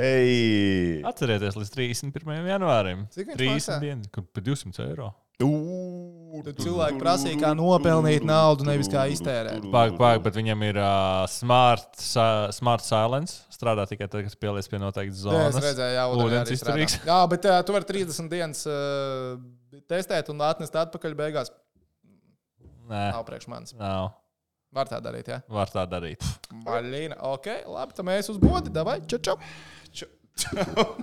Ej! Atcerieties līdz 31. janvārim. Cik viņš 30 maksā? dienas, kur par 200 eiro. Tad cilvēki prasīja, kā nopelnīt naudu, nevis kā iztērēt. Pāk, pāk, bet viņam ir uh, smart, sa, smart silence. Strādā tikai tad, kad pieliec pie noteiktas Jā, es zonas. redzēju, jau Ūdens izturīgs. Jā, bet uh, tu vari 30 dienas uh, testēt un atnest atpakaļ beigās. Nē, Nav priekš manis. nav. Var tā darīt, jā. Var tā darīt. Maļīna, ok, labi, tad mēs uz bodi, davai, čau, čau. Čau. Ciao.